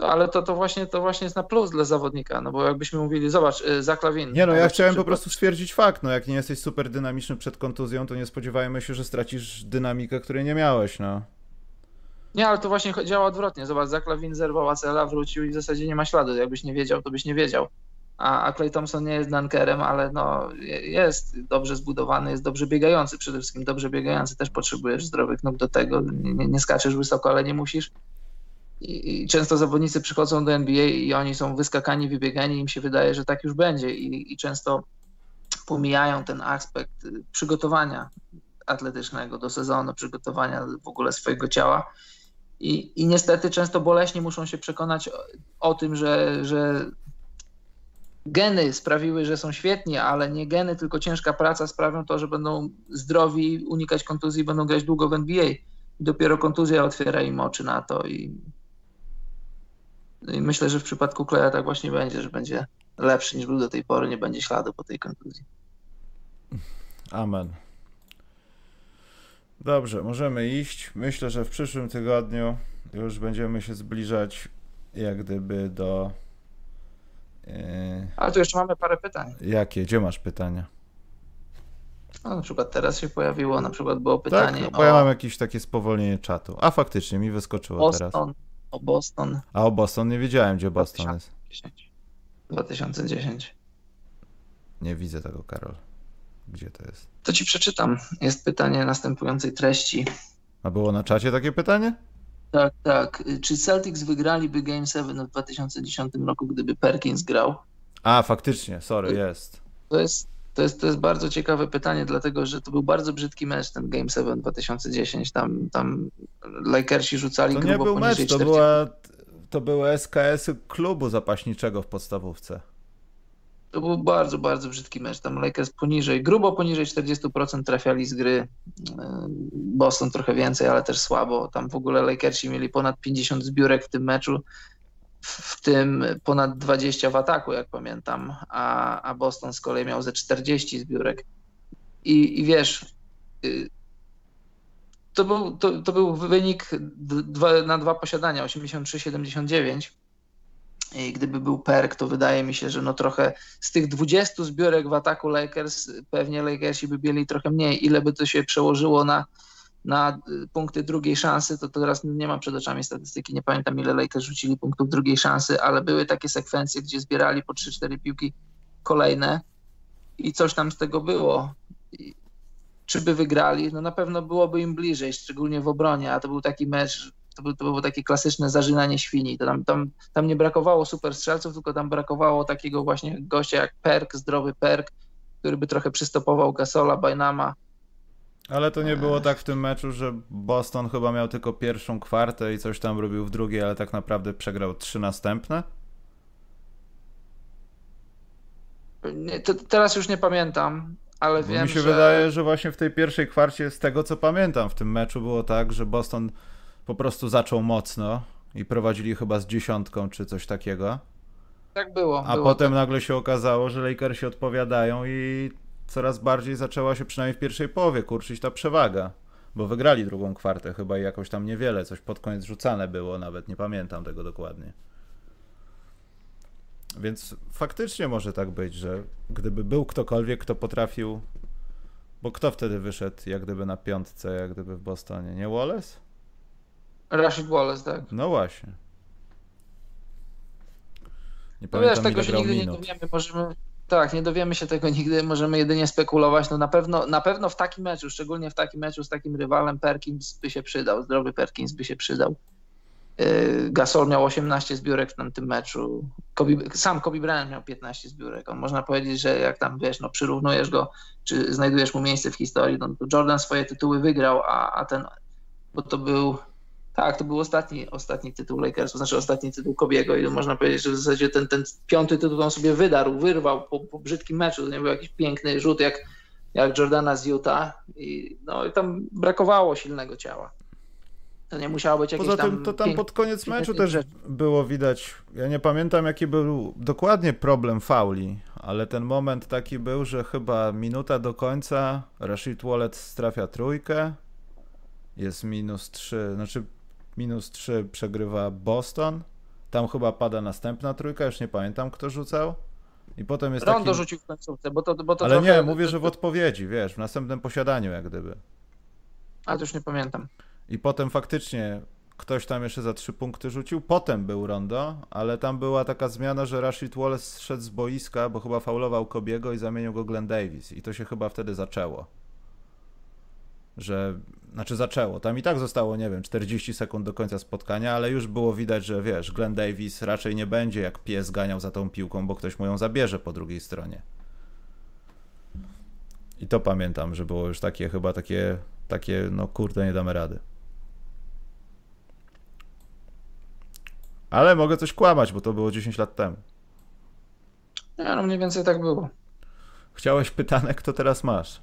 B: Ale to, to, właśnie, to właśnie jest na plus dla zawodnika, no bo jakbyśmy mówili, zobacz, y, Zaklawin.
A: Nie no, ja chciałem po prostu stwierdzić fakt, no jak nie jesteś super dynamiczny przed kontuzją, to nie spodziewajmy się, że stracisz dynamikę, której nie miałeś, no.
B: Nie, ale to właśnie działa odwrotnie. Zobacz, Zaklawin zerwał ACL-a, wrócił i w zasadzie nie ma śladu. Jakbyś nie wiedział, to byś nie wiedział. A, a Clay Thompson nie jest dunkerem, ale no, je- jest dobrze zbudowany, jest dobrze biegający. Przede wszystkim dobrze biegający też potrzebujesz zdrowych nóg do tego. Nie- nie skaczesz wysoko, ale nie musisz. I, często zawodnicy przychodzą do NBA i oni są wyskakani, wybiegani, im się wydaje, że tak już będzie. I, i często pomijają ten aspekt y, przygotowania atletycznego do sezonu, przygotowania w ogóle swojego ciała. I, I niestety często boleśnie muszą się przekonać o, o tym, że, że geny sprawiły, że są świetni, ale nie geny, tylko ciężka praca sprawią to, że będą zdrowi, unikać kontuzji, będą grać długo w NBA. Dopiero kontuzja otwiera im oczy na to i, i myślę, że w przypadku Kleja tak właśnie będzie, że będzie lepszy niż był do tej pory, nie będzie śladu po tej kontuzji.
A: Amen. Dobrze, możemy iść. Myślę, że w przyszłym tygodniu już będziemy się zbliżać jak gdyby do... Yy,
B: Ale tu jeszcze mamy parę pytań.
A: jakie? Gdzie masz pytania?
B: No, na przykład teraz się pojawiło, na przykład było pytanie
A: tak, no, bo ja
B: o
A: mam jakieś takie spowolnienie czatu. A faktycznie mi wyskoczyło teraz.
B: O Boston
A: A o Boston nie wiedziałem, gdzie Boston jest.
B: 10. 2010.
A: Nie widzę tego, Karol. Gdzie to jest?
B: To ci przeczytam. Jest pytanie następującej treści.
A: A było na czacie takie pytanie?
B: Tak, tak. Czy Celtics wygraliby Game 7 w 2010 roku, gdyby Perkins grał?
A: A, faktycznie, sorry, jest.
B: To jest, to jest, to jest bardzo ciekawe pytanie, dlatego że to był bardzo brzydki mecz, ten Game 7 2010. Tam, tam Lakersi rzucali
A: To nie
B: grubo
A: był
B: poniżej
A: mecz, to,
B: 40.
A: była, to były SKS-y klubu zapaśniczego w podstawówce.
B: To był bardzo, bardzo brzydki mecz. Tam Lakers poniżej, grubo poniżej 40% trafiali z gry. Boston trochę więcej, ale też słabo. Tam w ogóle Lakersi mieli ponad 50 zbiórek w tym meczu, w tym ponad 20 w ataku, jak pamiętam, a, a Boston z kolei miał ze 40 zbiórek. I, i wiesz, yy, to był, to, to był wynik dwa, na dwa posiadania, 83-79. I gdyby był Perk, to wydaje mi się, że no trochę z tych 20 zbiórek w ataku Lakers, pewnie Lakersi by mieli trochę mniej. Ile by to się przełożyło na, na punkty drugiej szansy, to, to teraz nie mam przed oczami statystyki, nie pamiętam ile Lakers rzucili punktów drugiej szansy, ale były takie sekwencje, gdzie zbierali po 3-4 piłki kolejne i coś tam z tego było. I czy by wygrali? No na pewno byłoby im bliżej, szczególnie w obronie, a to był taki mecz, to, był, to było takie klasyczne zażynanie świni. To tam, tam, tam nie brakowało super strzelców, tylko tam brakowało takiego właśnie gościa jak Perk, zdrowy Perk, który by trochę przystopował Gasola, Bajnama.
A: Ale to nie było tak w tym meczu, że Boston chyba miał tylko pierwszą kwartę i coś tam robił w drugiej, ale tak naprawdę przegrał trzy następne?
B: Nie, to, teraz już nie pamiętam, ale
A: Bo
B: wiem,
A: mi się
B: że...
A: wydaje, że właśnie w tej pierwszej kwarcie, z tego co pamiętam, w tym meczu było tak, że Boston po prostu zaczął mocno i prowadzili chyba z dziesiątką czy coś takiego.
B: Tak było.
A: A
B: było
A: potem
B: tak.
A: nagle się okazało, że Lakersi odpowiadają i coraz bardziej zaczęła się przynajmniej w pierwszej połowie kurczyć ta przewaga. Bo wygrali drugą kwartę chyba i jakoś tam niewiele, coś pod koniec rzucane było nawet, nie pamiętam tego dokładnie. Więc faktycznie może tak być, że gdyby był ktokolwiek, kto potrafił. Bo kto wtedy wyszedł, jak gdyby na piątce, jak gdyby w Bostonie? Nie Wallace?
B: Rashid Wallace, tak.
A: No właśnie. Nie
B: No
A: pamiętam,
B: wiesz, tego się nigdy
A: minut.
B: nie dowiemy. Możemy, tak, nie dowiemy się tego nigdy, możemy jedynie spekulować. No na pewno, na pewno w takim meczu, szczególnie w takim meczu z takim rywalem, Perkins by się przydał, zdrowy Perkins by się przydał. Yy, Gasol miał 18 zbiórek w tamtym meczu. Kobe, sam Kobe Bryant miał 15 zbiórek. On można powiedzieć, że jak tam wiesz, no przyrównujesz go, czy znajdujesz mu miejsce w historii, no to Jordan swoje tytuły wygrał, a, a ten, bo to był tak, to był ostatni, ostatni tytuł Lakersów, znaczy ostatni tytuł Kobiego i można powiedzieć, że w zasadzie ten, ten piąty tytuł on sobie wydarł, wyrwał po, po brzydkim meczu, to nie był jakiś piękny rzut jak, jak Jordana z Utah i, no, i tam brakowało silnego ciała. To nie musiało być jakieś
A: Poza
B: tam...
A: tym to tam pod koniec meczu też było widać, ja nie pamiętam jaki był dokładnie problem fauli, ale ten moment taki był, że chyba minuta do końca Rashid Wallet trafia trójkę, jest minus 3, znaczy minus 3 przegrywa Boston, tam chyba pada następna trójka, już nie pamiętam kto rzucał i potem jest
B: Rondo
A: taki...
B: rzucił w końcówce, bo to, bo to
A: Ale
B: trochę...
A: nie, mówię, że w odpowiedzi, wiesz, w następnym posiadaniu jak gdyby.
B: Ale to już nie pamiętam.
A: I potem faktycznie ktoś tam jeszcze za trzy punkty rzucił. Potem był Rondo, ale tam była taka zmiana, że Rashid Wallace szedł z boiska, bo chyba faulował Kobiego i zamienił go Glenn Davis. I to się chyba wtedy zaczęło. Że, znaczy zaczęło. Tam i tak zostało, nie wiem, 40 sekund do końca spotkania, ale już było widać, że wiesz, Glenn Davis raczej nie będzie jak pies ganiał za tą piłką, bo ktoś mu ją zabierze po drugiej stronie. I to pamiętam, że było już takie chyba takie, takie no kurde, nie damy rady. Ale mogę coś kłamać, bo to było 10 lat temu.
B: Nie, no mniej więcej tak było.
A: Chciałeś pytanek, to teraz masz.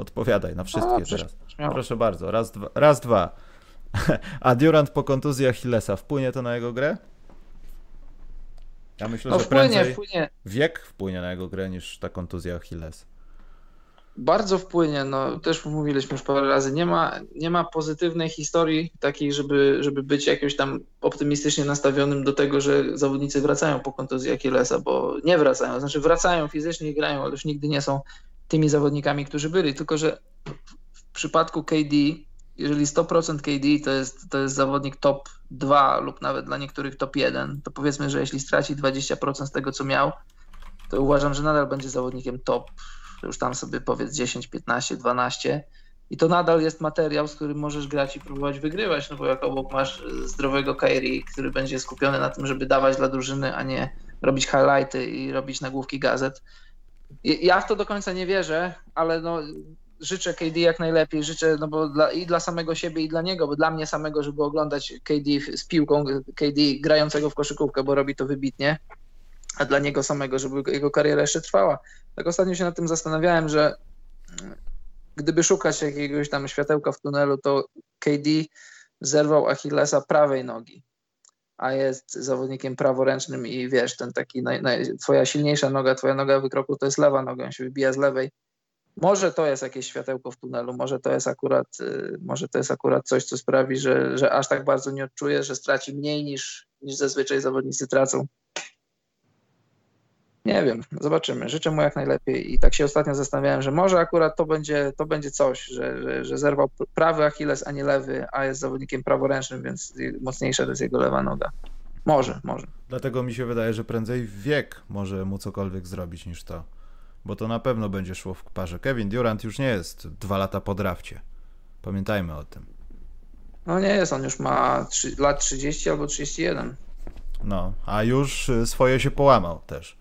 A: Odpowiadaj na wszystkie
B: A,
A: teraz. Proszę bardzo, raz, dwa. Raz, dwa. A Durant po kontuzji Achillesa, wpłynie to na jego grę? Ja myślę,
B: No
A: że
B: wpłynie,
A: prędzej
B: wpłynie.
A: wiek wpłynie na jego grę niż ta kontuzja Achilles.
B: Bardzo wpłynie, no też mówiliśmy już parę razy, nie ma, nie ma pozytywnej historii takiej, żeby, żeby być jakimś tam optymistycznie nastawionym do tego, że zawodnicy wracają po kontuzji Achillesa, bo nie wracają, znaczy wracają fizycznie i grają, ale już nigdy nie są tymi zawodnikami, którzy byli, tylko że w przypadku KD, jeżeli 100% KD to jest, to jest zawodnik top 2 lub nawet dla niektórych top 1, to powiedzmy, że jeśli straci 20% z tego, co miał, to uważam, że nadal będzie zawodnikiem top już tam sobie powiedz 10, 15, 12 i to nadal jest materiał, z którym możesz grać i próbować wygrywać, no bo jak obok masz zdrowego Kairi, który będzie skupiony na tym, żeby dawać dla drużyny, a nie robić highlighty i robić nagłówki gazet. Ja w to do końca nie wierzę, ale no życzę KD jak najlepiej, życzę no bo dla, i dla samego siebie i dla niego, bo dla mnie samego, żeby oglądać KD z piłką, KD grającego w koszykówkę, bo robi to wybitnie, a dla niego samego, żeby jego kariera jeszcze trwała. Tak ostatnio się nad tym zastanawiałem, że mm, gdyby szukać jakiegoś tam światełka w tunelu, to KD zerwał Achillesa prawej nogi, a jest zawodnikiem praworęcznym i wiesz, ten taki, naj, naj, twoja silniejsza noga, twoja noga wykroku to jest lewa noga, on się wybija z lewej. Może to jest jakieś światełko w tunelu, może to jest akurat, y, może to jest akurat coś, co sprawi, że, że aż tak bardzo nie odczuje, że straci mniej niż, niż zazwyczaj zawodnicy tracą. Nie wiem, zobaczymy. Życzę mu jak najlepiej i tak się ostatnio zastanawiałem, że może akurat to będzie, to będzie coś, że, że, że zerwał prawy Achilles, a nie lewy, a jest zawodnikiem praworęcznym, więc mocniejsza to jest jego lewa noga. Może, może.
A: Dlatego mi się wydaje, że prędzej wiek może mu cokolwiek zrobić niż to. Bo to na pewno będzie szło w parze. Kevin Durant już nie jest dwa lata po drafcie. Pamiętajmy o tym.
B: No nie jest, on już ma 3, lat 30 albo 31.
A: No, a już y, swoje się połamał też.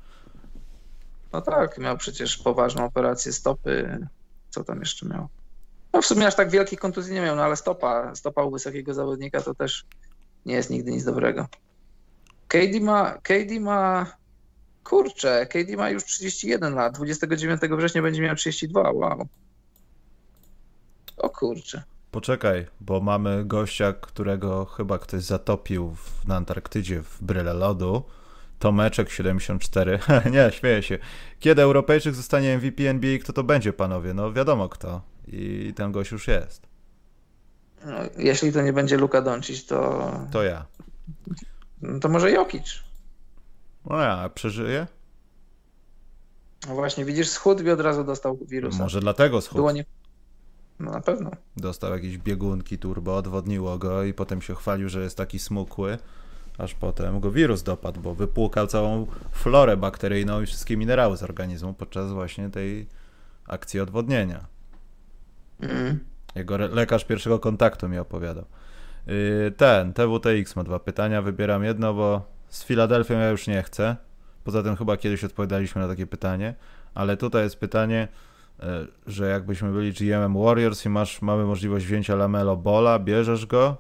B: No tak, miał przecież poważną operację stopy. Co tam jeszcze miał? No w sumie aż tak wielkiej kontuzji nie miał, no ale stopa, stopa u wysokiego zawodnika to też nie jest nigdy nic dobrego. KD ma, KD ma, kurczę, KD ma już 31 lat, 29 września będzie miał 32, wow. O kurczę.
A: Poczekaj, bo mamy gościa, którego chyba ktoś zatopił w, na Antarktydzie w bryle lodu. Tomeczek 74. nie, śmieję się. Kiedy Europejczyk zostanie MVP NBA, kto to będzie, panowie? No wiadomo kto. I ten gość już jest.
B: No, jeśli to nie będzie Luka Doncic, to...
A: To ja.
B: No to może Jokic.
A: No ja, przeżyje?
B: No właśnie, widzisz, schudł i od razu dostał wirusa.
A: Może dlatego schudł.
B: Było nie... No na pewno.
A: Dostał jakieś biegunki turbo, odwodniło go i potem się chwalił, że jest taki smukły, aż potem go wirus dopadł, bo wypłukał całą florę bakteryjną i wszystkie minerały z organizmu podczas właśnie tej akcji odwodnienia.
B: Mm.
A: Jego lekarz pierwszego kontaktu mi opowiadał. Yy, ten, TWTX ma dwa pytania, wybieram jedno, bo z Filadelfią ja już nie chcę. Poza tym chyba kiedyś odpowiadaliśmy na takie pytanie, ale tutaj jest pytanie, E, że jakbyśmy byli GM Warriors i masz, mamy możliwość wzięcia Lamelo Bola, bierzesz go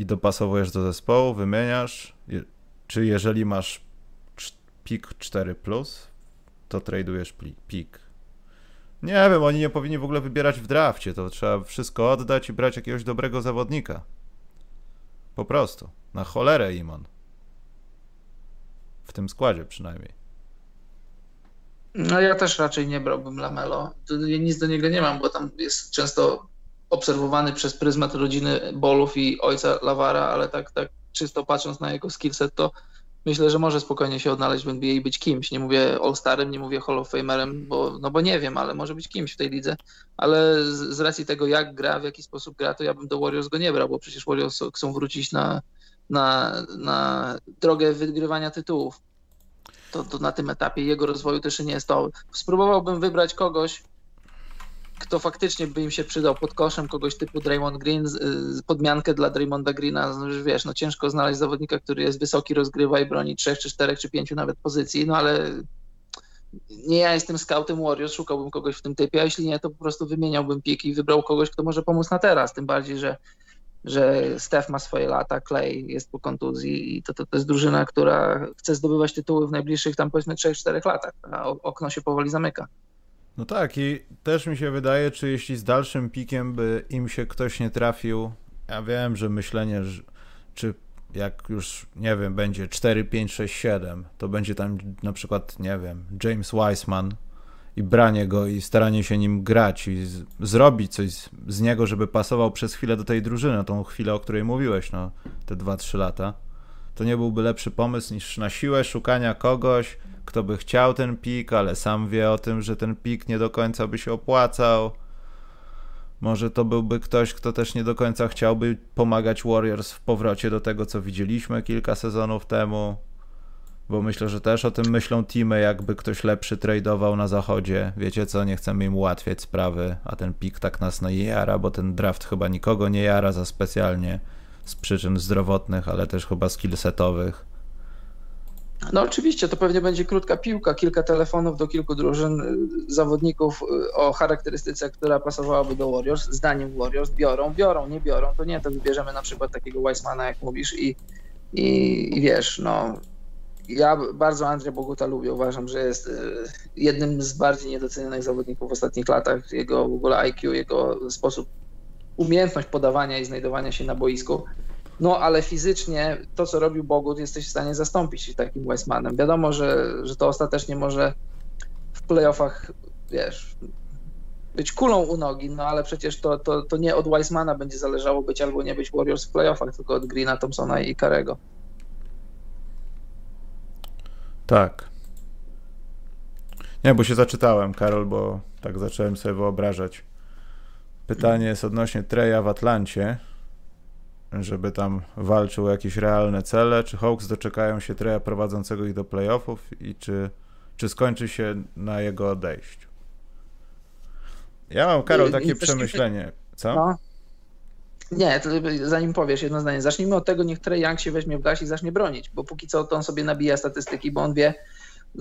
A: i dopasowujesz do zespołu, wymieniasz, czy jeżeli masz pik 4+, plus, to tradujesz pik. Nie wiem, oni nie powinni w ogóle wybierać w drafcie, to trzeba wszystko oddać i brać jakiegoś dobrego zawodnika. Po prostu. Na cholerę Imon. W tym składzie przynajmniej.
B: No ja też raczej nie brałbym Lamelo. Nic do niego nie mam, bo tam jest często obserwowany przez pryzmat rodziny Bolów i ojca Lawara, ale tak, tak czysto patrząc na jego skillset, to myślę, że może spokojnie się odnaleźć w NBA i być kimś. Nie mówię All-Starem, nie mówię Hall of Famerem, bo, no bo nie wiem, ale może być kimś w tej lidze. Ale z, z racji tego, jak gra, w jaki sposób gra, to ja bym do Warriors go nie brał, bo przecież Warriors chcą wrócić na, na, na drogę wygrywania tytułów to, to na tym etapie jego rozwoju też nie jest to. Spróbowałbym wybrać kogoś, kto faktycznie by im się przydał pod koszem, kogoś typu Draymond Green, podmiankę dla Draymonda Greena, no, wiesz, no ciężko znaleźć zawodnika, który jest wysoki, rozgrywa i broni trzech, czy czterech, czy pięciu nawet pozycji, no ale nie ja jestem scoutem Warriors, szukałbym kogoś w tym typie, a jeśli nie, to po prostu wymieniałbym piki i wybrał kogoś, kto może pomóc na teraz, tym bardziej, że że Steph ma swoje lata, Clay jest po kontuzji i to, to, to jest drużyna, która chce zdobywać tytuły w najbliższych tam powiedzmy 3-4 latach, a okno się powoli zamyka.
A: No tak i też mi się wydaje, czy jeśli z dalszym pikiem by im się ktoś nie trafił, ja wiem, że myślenie, że, czy jak już, nie wiem, będzie 4, 5, 6, 7, to będzie tam na przykład, nie wiem, James Wiseman, i branie go i staranie się nim grać i z, zrobić coś z, z, niego, żeby pasował przez chwilę do tej drużyny, tą chwilę, o której mówiłeś, no, te 2-3 lata, to nie byłby lepszy pomysł niż na siłę szukania kogoś, kto by chciał ten pik, ale sam wie o tym, że ten pik nie do końca by się opłacał. Może to byłby ktoś, kto też nie do końca chciałby pomagać Warriors w powrocie do tego, co widzieliśmy kilka sezonów temu bo myślę, że też o tym myślą teamy, jakby ktoś lepszy tradeował na zachodzie. Wiecie co, nie chcemy im ułatwiać sprawy, a ten pik tak nas nie jara, bo ten draft chyba nikogo nie jara za specjalnie z przyczyn zdrowotnych, ale też chyba skillsetowych.
B: No oczywiście, to pewnie będzie krótka piłka, kilka telefonów do kilku drużyn, y, zawodników y, o charakterystyce, która pasowałaby do Warriors. Zdaniem Warriors biorą, biorą, nie biorą, to nie, to wybierzemy na przykład takiego Weissmana, jak mówisz i, i, i wiesz, no ja bardzo Andrzeja Boguta lubię. Uważam, że jest e, jednym z bardziej niedocenionych zawodników w ostatnich latach. Jego w ogóle IQ, jego sposób, umiejętność podawania i znajdowania się na boisku. No ale fizycznie to, co robił Bogut, jesteś w stanie zastąpić takim Weissmanem. Wiadomo, że, że to ostatecznie może w playoffach, wiesz, być kulą u nogi, no ale przecież to, to, to nie od Weissmana będzie zależało być albo nie być Warriors w playoffach, tylko od Greena, Thompsona i Karego.
A: Tak. Nie, bo się zaczytałem, Karol, bo tak zacząłem sobie wyobrażać. Pytanie jest odnośnie Treja w Atlancie, żeby tam walczył o jakieś realne cele. Czy Hawks doczekają się Treja prowadzącego ich do playoffów i czy, czy skończy się na jego odejściu? Ja mam, Karol, takie przemyślenie. Co? No.
B: Nie, zanim powiesz jedno zdanie, zacznijmy od tego, niech Trey Young się weźmie w gaś i zacznie bronić, bo póki co to on sobie nabija statystyki, bo on wie,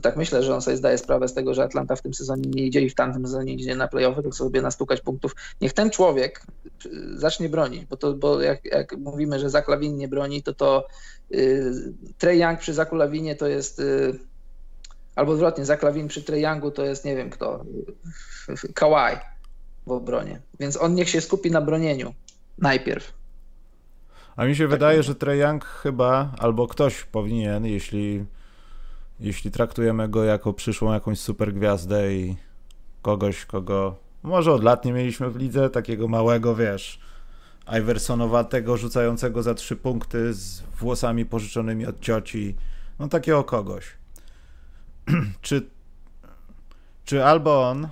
B: tak myślę, że on sobie zdaje sprawę z tego, że Atlanta w tym sezonie nie idzie i w tamtym sezonie idzie na playoffy, to sobie nastukać punktów. Niech ten człowiek y, zacznie bronić, bo, to, bo jak, jak mówimy, że Zaklawin nie broni, to to yy, Trey Young przy Zakulawinie to jest yy, albo odwrotnie, Zaklawin przy Trey Youngu to jest nie wiem kto, Kawhi w obronie. Więc on niech się skupi na bronieniu najpierw.
A: A mi się tak wydaje, że Trey Young chyba, albo ktoś powinien, jeśli jeśli traktujemy go jako przyszłą jakąś super gwiazdę i kogoś, kogo może od lat nie mieliśmy w lidze, takiego małego, wiesz, Iversonowatego, rzucającego za trzy punkty z włosami pożyczonymi od cioci, no takiego kogoś. czy, czy albo on,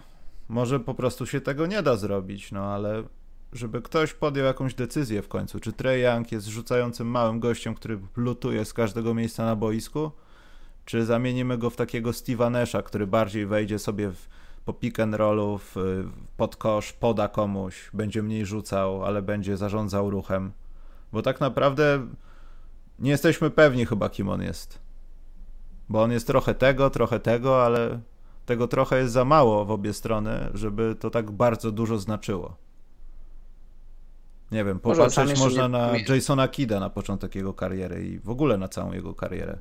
A: może po prostu się tego nie da zrobić, no ale żeby ktoś podjął jakąś decyzję w końcu, czy Trey Young jest rzucającym małym gościem, który lutuje z każdego miejsca na boisku, czy zamienimy go w takiego Steve'a który bardziej wejdzie sobie w, po pick and rollu, w, pod kosz, poda komuś, będzie mniej rzucał, ale będzie zarządzał ruchem. Bo tak naprawdę nie jesteśmy pewni chyba, kim on jest. Bo on jest trochę tego, trochę tego, ale tego trochę jest za mało w obie strony, żeby to tak bardzo dużo znaczyło. Nie wiem, popatrzeć można na Jasona Kida na początek jego kariery i w ogóle na całą jego karierę.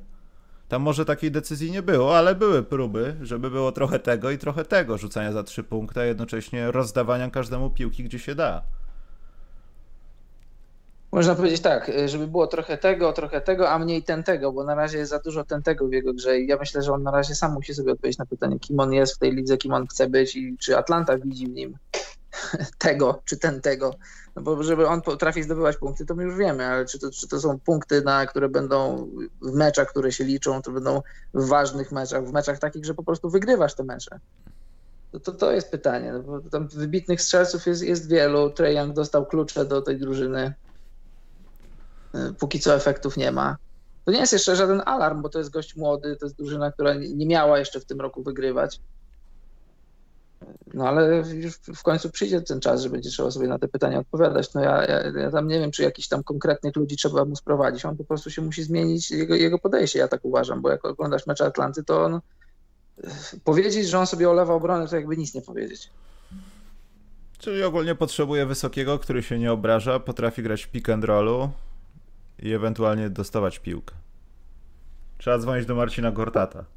A: Tam może takiej decyzji nie było, ale były próby, żeby było trochę tego i trochę tego, rzucania za trzy punkty, a jednocześnie rozdawania każdemu piłki, gdzie się da.
B: Można powiedzieć tak, żeby było trochę tego, trochę tego, a mniej ten tego, bo na razie jest za dużo ten tego w jego grze i ja myślę, że on na razie sam musi sobie odpowiedzieć na pytanie, kim on jest w tej lidze, kim on chce być i czy Atlanta widzi w nim tego, czy ten tego. No bo żeby on potrafi zdobywać punkty, to my już wiemy, ale czy to, czy to są punkty, na które będą w meczach, które się liczą, to będą w ważnych meczach, w meczach takich, że po prostu wygrywasz te mecze. To, to, to jest pytanie. No bo tam wybitnych strzelców jest, jest wielu. Trae Young dostał klucze do tej drużyny. Y, póki co efektów nie ma. To nie jest jeszcze żaden alarm, bo to jest gość młody, to jest drużyna, która nie miała jeszcze w tym roku wygrywać. No ale już w końcu przyjdzie ten czas, że będzie trzeba sobie na te pytania odpowiadać. No ja, ja, ja tam nie wiem, czy jakichś tam konkretnych ludzi trzeba mu sprowadzić. On po prostu się musi zmienić, jego, jego podejście, ja tak uważam, bo jak oglądasz mecze Atlanty, to on powiedzieć, że on sobie olewa obronę, to jakby nic nie powiedzieć.
A: Czyli ogólnie potrzebuje wysokiego, który się nie obraża, potrafi grać pick and rollu i ewentualnie dostawać piłkę. Trzeba dzwonić do Marcina Gortata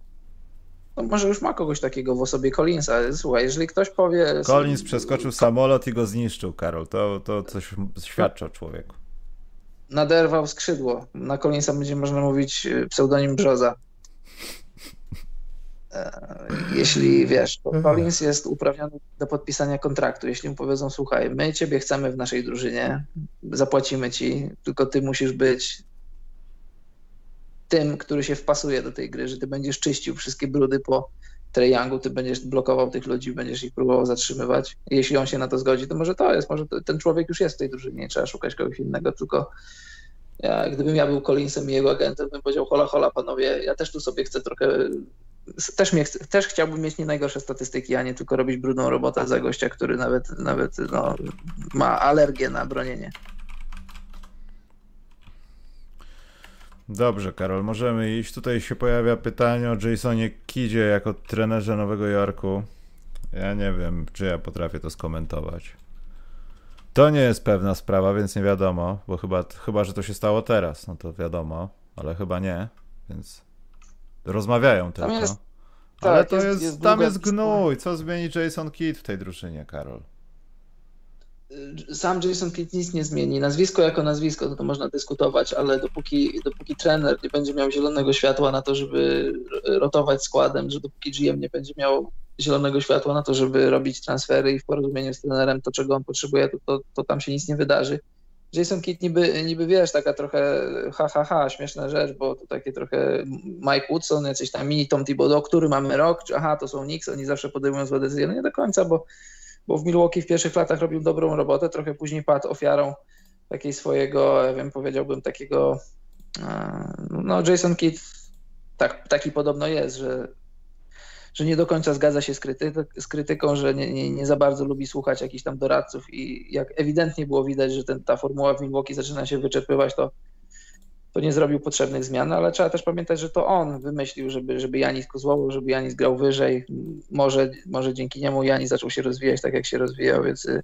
B: no może już ma kogoś takiego w osobie Collinsa. Słuchaj, jeżeli ktoś powie...
A: Collins przeskoczył samolot i go zniszczył, Karol. To, to coś świadczy o człowieku.
B: Naderwał skrzydło. Na Collinsa będzie można mówić y, pseudonim Brzoza. E, jeśli wiesz, to. Collins jest uprawniony do podpisania kontraktu. Jeśli mu powiedzą, słuchaj, my ciebie chcemy w naszej drużynie, zapłacimy ci, tylko ty musisz być tym, który się wpasuje do tej gry, że ty będziesz czyścił wszystkie brudy po triangu, ty będziesz blokował tych ludzi, będziesz ich próbował zatrzymywać. Jeśli on się na to zgodzi, to może to jest, może to, ten człowiek już jest w tej drużynie, trzeba szukać kogoś innego, tylko ja, gdybym ja był Collinsem i jego agentem, bym powiedział, hola, hola, panowie, ja też tu sobie chcę trochę, też, mnie, też chciałbym mieć nie najgorsze statystyki, a nie tylko robić brudną robotę za gościa, który nawet, nawet no, ma alergię na bronienie.
A: Dobrze, Karol, możemy iść. Tutaj się pojawia pytanie o Jasonie Kidzie jako trenerze Nowego Jorku. Ja nie wiem, czy ja potrafię to skomentować. To nie jest pewna sprawa, więc nie wiadomo, bo chyba, chyba że to się stało teraz, no to wiadomo, ale chyba nie, więc rozmawiają tylko. Jest, ale tak, to jest, jest, jest tam jest gnój. Co zmieni Jason Kidd w tej drużynie, Karol?
B: Sam Jason Kidd nic nie zmieni. Nazwisko jako nazwisko, to, to można dyskutować, ale dopóki, dopóki trener nie będzie miał zielonego światła na to, żeby rotować składem, że dopóki GM nie będzie miał zielonego światła na to, żeby robić transfery i w porozumieniu z trenerem to, czego on potrzebuje, to, to, to tam się nic nie wydarzy. Jason Kidd niby, niby wiesz, taka trochę ha, ha, ha, śmieszna rzecz, bo to takie trochę Mike Woodson, jacyś tam mini Tom Thibodeau, który mamy rok, czy aha, to są Knicks, oni zawsze podejmują złe decyzje. No nie do końca, bo, bo w Milwaukee w pierwszych latach robił dobrą robotę, trochę później padł ofiarą takiej swojego, ja wiem, powiedziałbym takiego, no Jason Kidd tak, taki podobno jest, że że nie do końca zgadza się z, kryty z krytyką, że nie, nie, nie, za bardzo lubi słuchać jakichś tam doradców i jak ewidentnie było widać, że ten, ta formuła w Milwaukee zaczyna się wyczerpywać, to, to nie zrobił potrzebnych zmian, ale trzeba też pamiętać, że to on wymyślił, żeby, żeby Janis kozłował, żeby Janis grał wyżej. Może, może dzięki niemu Janis zaczął się rozwijać tak, jak się rozwijał, więc y,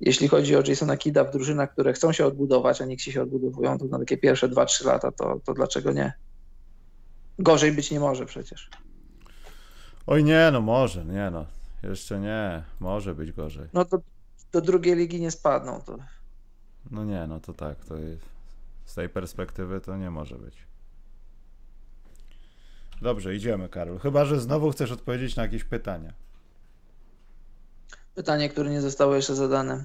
B: jeśli chodzi o Jasona Kida w drużynach, które chcą się odbudować, a nikt się odbudowują, to na takie pierwsze 2-3 lata, to, to dlaczego nie? Gorzej być nie może przecież.
A: Oj nie, no może, nie no. Jeszcze nie, może być gorzej.
B: No to do drugiej ligi nie spadną. To...
A: No nie, no to tak, to jest, z tej perspektywy to nie może być. Dobrze, idziemy, Karol. Chyba, że znowu chcesz odpowiedzieć na jakieś pytania.
B: Pytanie, które nie zostało jeszcze zadane.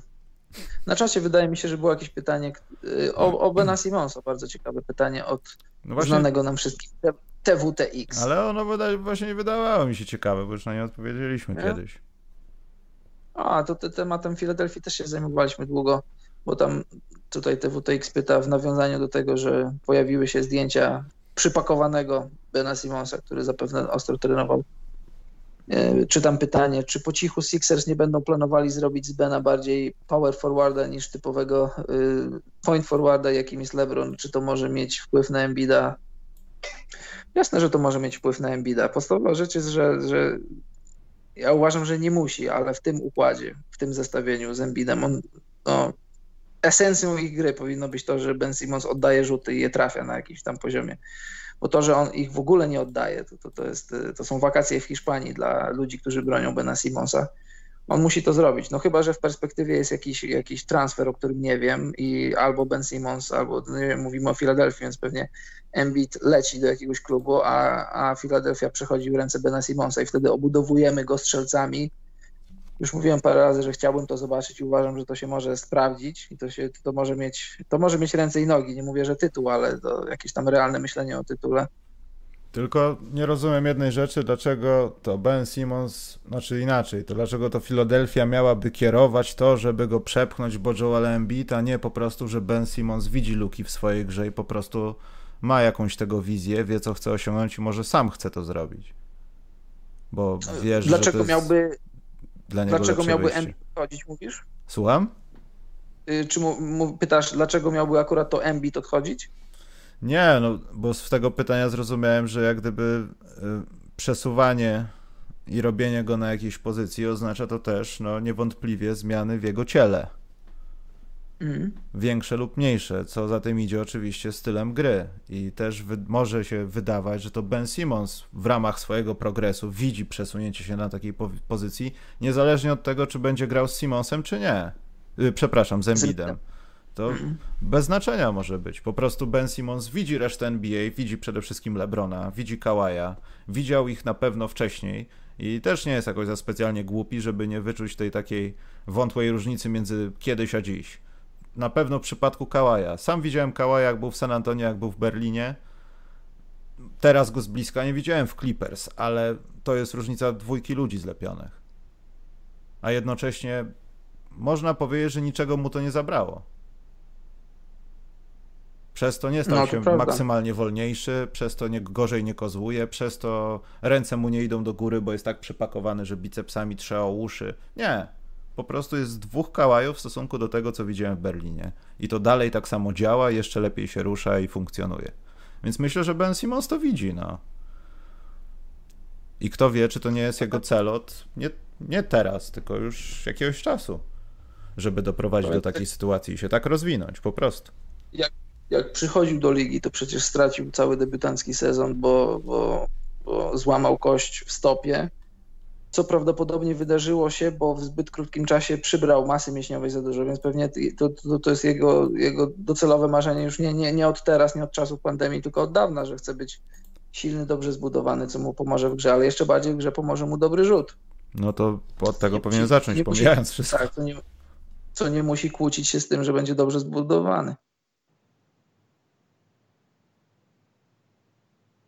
B: Na czasie wydaje mi się, że było jakieś pytanie y, o, o Bena Simonsa. Bardzo ciekawe pytanie od no właśnie... znanego nam wszystkim TWTX.
A: Ale ono wyda, właśnie nie wydawało mi się ciekawe, bo już na nie odpowiedzieliśmy nie? kiedyś.
B: A, to te, tematem Filadelfii też się zajmowaliśmy długo, bo tam tutaj TWTX pyta w nawiązaniu do tego, że pojawiły się zdjęcia przypakowanego Bena Simonsa, który zapewne ostro trenował. E, czytam pytanie, czy po cichu Sixers nie będą planowali zrobić z Bena bardziej power forwarda niż typowego e, point forwarda, jakim jest LeBron? Czy to może mieć wpływ na Embida? Jasne, że to może mieć wpływ na Embida. Podstawowa rzecz jest, że, że ja uważam, że nie musi, ale w tym układzie, w tym zestawieniu z Embidem, on, no, esencją ich gry powinno być to, że Ben Simmons oddaje rzuty i je trafia na jakimś tam poziomie. Bo to, że on ich w ogóle nie oddaje, to, to, to, jest, to są wakacje w Hiszpanii dla ludzi, którzy bronią Bena Simmonsa on musi to zrobić. No chyba, że w perspektywie jest jakiś, jakiś transfer, o którym nie wiem i albo Ben Simmons, albo no nie wiem, mówimy o Filadelfii, więc pewnie Embiid leci do jakiegoś klubu, a, a Filadelfia przechodzi w ręce Bena Simmonsa i wtedy obudowujemy go strzelcami. Już mówiłem parę razy, że chciałbym to zobaczyć i uważam, że to się może sprawdzić i to, się, to, może, mieć, to może mieć ręce i nogi. Nie mówię, że tytuł, ale to jakieś tam realne myślenie o tytule.
A: Tylko nie rozumiem jednej rzeczy, dlaczego to Ben Simmons, znaczy inaczej, to dlaczego to Philadelphia miałaby kierować to, żeby go przepchnąć bo Joel Embiid, a nie po prostu, że Ben Simmons widzi luki w swojej grze i po prostu ma jakąś tego wizję, wie co chce osiągnąć i może sam chce to zrobić. Bo wiesz,
B: dlaczego
A: że to
B: miałby dla niego Dlaczego miałby Embiid odchodzić, mówisz?
A: Słucham?
B: Y, czy mu, mu, pytasz, dlaczego miałby akurat to Embiid odchodzić?
A: Nie, no bo z tego pytania zrozumiałem, że jak gdyby y, przesuwanie i robienie go na jakiejś pozycji oznacza to też no, niewątpliwie zmiany w jego ciele. Mm. Większe lub mniejsze, co za tym idzie oczywiście stylem gry. I też może się wydawać, że to Ben Simmons w ramach swojego progresu widzi przesunięcie się na takiej po pozycji, niezależnie od tego, czy będzie grał z Simmonsem, czy nie. Yy, przepraszam, z Embidem. To mm. bez znaczenia może być. Po prostu Ben Simmons widzi resztę NBA, widzi przede wszystkim LeBrona, widzi Kawaja, widział ich na pewno wcześniej i też nie jest jakoś za specjalnie głupi, żeby nie wyczuć tej takiej wątłej różnicy między kiedyś a dziś. Na pewno w przypadku Kawaja. Sam widziałem Kawaja, jak był w San Antonio, jak był w Berlinie. Teraz go z bliska nie widziałem w Clippers, ale to jest różnica dwójki ludzi zlepionych. A jednocześnie można powiedzieć, że niczego mu to nie zabrało. Przez to nie stał no, to się prawda. maksymalnie wolniejszy, przez to nie, gorzej nie kozłuje, przez to ręce mu nie idą do góry, bo jest tak przypakowany, że bicepsami trzeła uszy. Nie. Po prostu jest dwóch kałajów w stosunku do tego, co widziałem w Berlinie. I to dalej tak samo działa, jeszcze lepiej się rusza i funkcjonuje. Więc myślę, że Ben Simmons to widzi, no. I kto wie, czy to nie jest jego celot, nie, nie teraz, tylko już jakiegoś czasu, żeby doprowadzić do takiej sytuacji i się tak rozwinąć, po prostu.
B: Jak jak przychodził do ligi, to przecież stracił cały debiutancki sezon, bo, bo, bo złamał kość w stopie. Co prawdopodobnie wydarzyło się, bo w zbyt krótkim czasie przybrał masy mięśniowej za dużo, więc pewnie to, to, to jest jego, jego docelowe marzenie już nie, nie, nie od teraz, nie od czasów pandemii, tylko od dawna, że chce być silny, dobrze zbudowany, co mu pomoże w grze, ale jeszcze bardziej w grze pomoże mu dobry rzut.
A: No to od tego nie, powinien zacząć, pomijając wszystko. Tak, to nie,
B: co nie musi kłócić się z tym, że będzie dobrze zbudowany.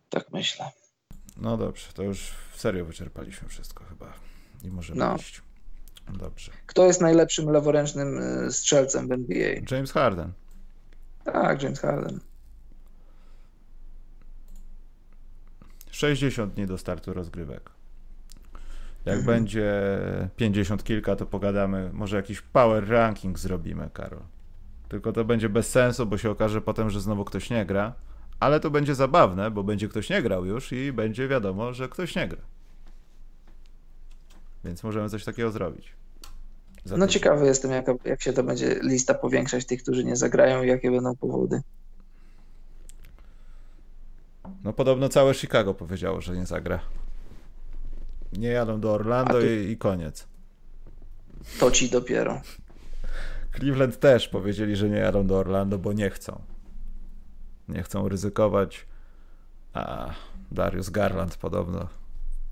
B: Tak myślę.
A: No dobrze, to już w serio wyczerpaliśmy wszystko chyba i możemy no. iść. Dobrze.
B: Kto jest najlepszym leworęcznym y, strzelcem w NBA?
A: James Harden.
B: Tak, James Harden.
A: 60 dni do startu rozgrywek. Jak mhm. będzie 50 kilka, to pogadamy. Może jakiś power ranking zrobimy, Karol. Tylko to będzie bez sensu, bo się okaże potem, że znowu ktoś nie gra. Ale to będzie zabawne, bo będzie ktoś nie grał już i będzie wiadomo, że ktoś nie gra. Więc możemy coś takiego zrobić.
B: Za no ciekawy jestem, jak, jak się to będzie lista powiększać tych, którzy nie zagrają i jakie będą powody.
A: No podobno całe Chicago powiedziało, że nie zagra. Nie jadą do Orlando i, i koniec.
B: To ci dopiero.
A: Cleveland też powiedzieli, że nie jadą do Orlando, bo nie chcą. Nie chcą ryzykować. A Darius Garland podobno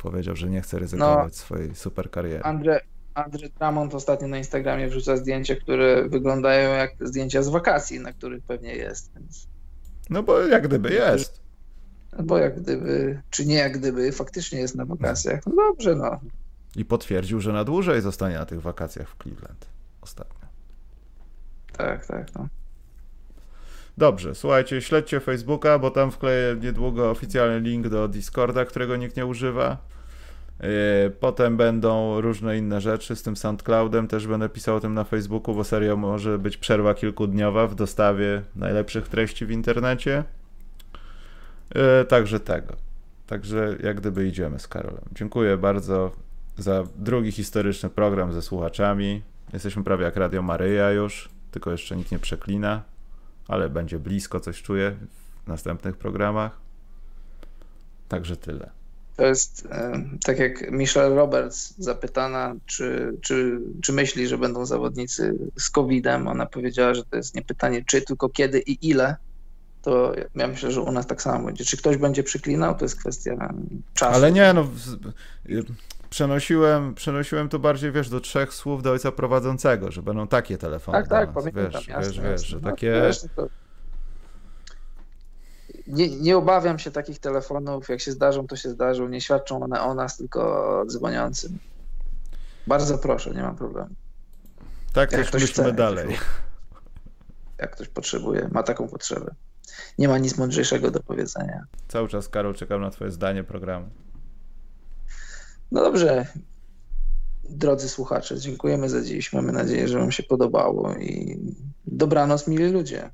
A: powiedział, że nie chce ryzykować no, swojej super kariery.
B: Andre, Andre Drummond ostatnio na Instagramie wrzuca zdjęcia, które wyglądają jak zdjęcia z wakacji, na których pewnie jest. Więc...
A: No bo jak gdyby jest.
B: Bo jak gdyby, czy nie jak gdyby, faktycznie jest na wakacjach. No dobrze, no.
A: I potwierdził, że na dłużej zostanie na tych wakacjach w Cleveland ostatnio.
B: Tak, tak, no.
A: Dobrze, słuchajcie, śledźcie Facebooka, bo tam wkleję niedługo oficjalny link do Discorda, którego nikt nie używa. Yy, potem będą różne inne rzeczy z tym SoundCloudem, też będę pisał o tym na Facebooku, bo serio może być przerwa kilkudniowa w dostawie najlepszych treści w internecie. Yy, także tego. Także jak gdyby idziemy z Karolem. Dziękuję bardzo za drugi historyczny program ze słuchaczami. Jesteśmy prawie jak Radio Maryja już, tylko jeszcze nikt nie przeklina ale będzie blisko, coś czuję w następnych programach. Także tyle.
B: To jest tak jak Michelle Roberts zapytana, czy, czy, czy myśli, że będą zawodnicy z COVID-em. Ona powiedziała, że to jest nie pytanie czy, tylko kiedy i ile. To ja myślę, że u nas tak samo będzie. Czy ktoś będzie przyklinał, to jest kwestia czasu.
A: Ale nie, no przenosiłem, przenosiłem to bardziej, wiesz, do trzech słów do ojca prowadzącego, że będą takie telefony.
B: Tak, tak, pamiętam, wiesz, jasne, wiesz,
A: wiesz, że no, takie... Wiesz, to...
B: nie, nie obawiam się takich telefonów, jak się zdarzą, to się zdarzą, nie świadczą one o nas, tylko o dzwoniącym. Bardzo proszę, nie ma problemu.
A: Tak, jak też myślimy dalej.
B: Jak ktoś potrzebuje, ma taką potrzebę. Nie ma nic mądrzejszego do powiedzenia.
A: Cały czas, Karol, czekam na twoje zdanie programu.
B: No dobrze. Drodzy słuchacze, dziękujemy za dziś. Mamy nadzieję, że Wam się podobało i dobranoc, mili ludzie.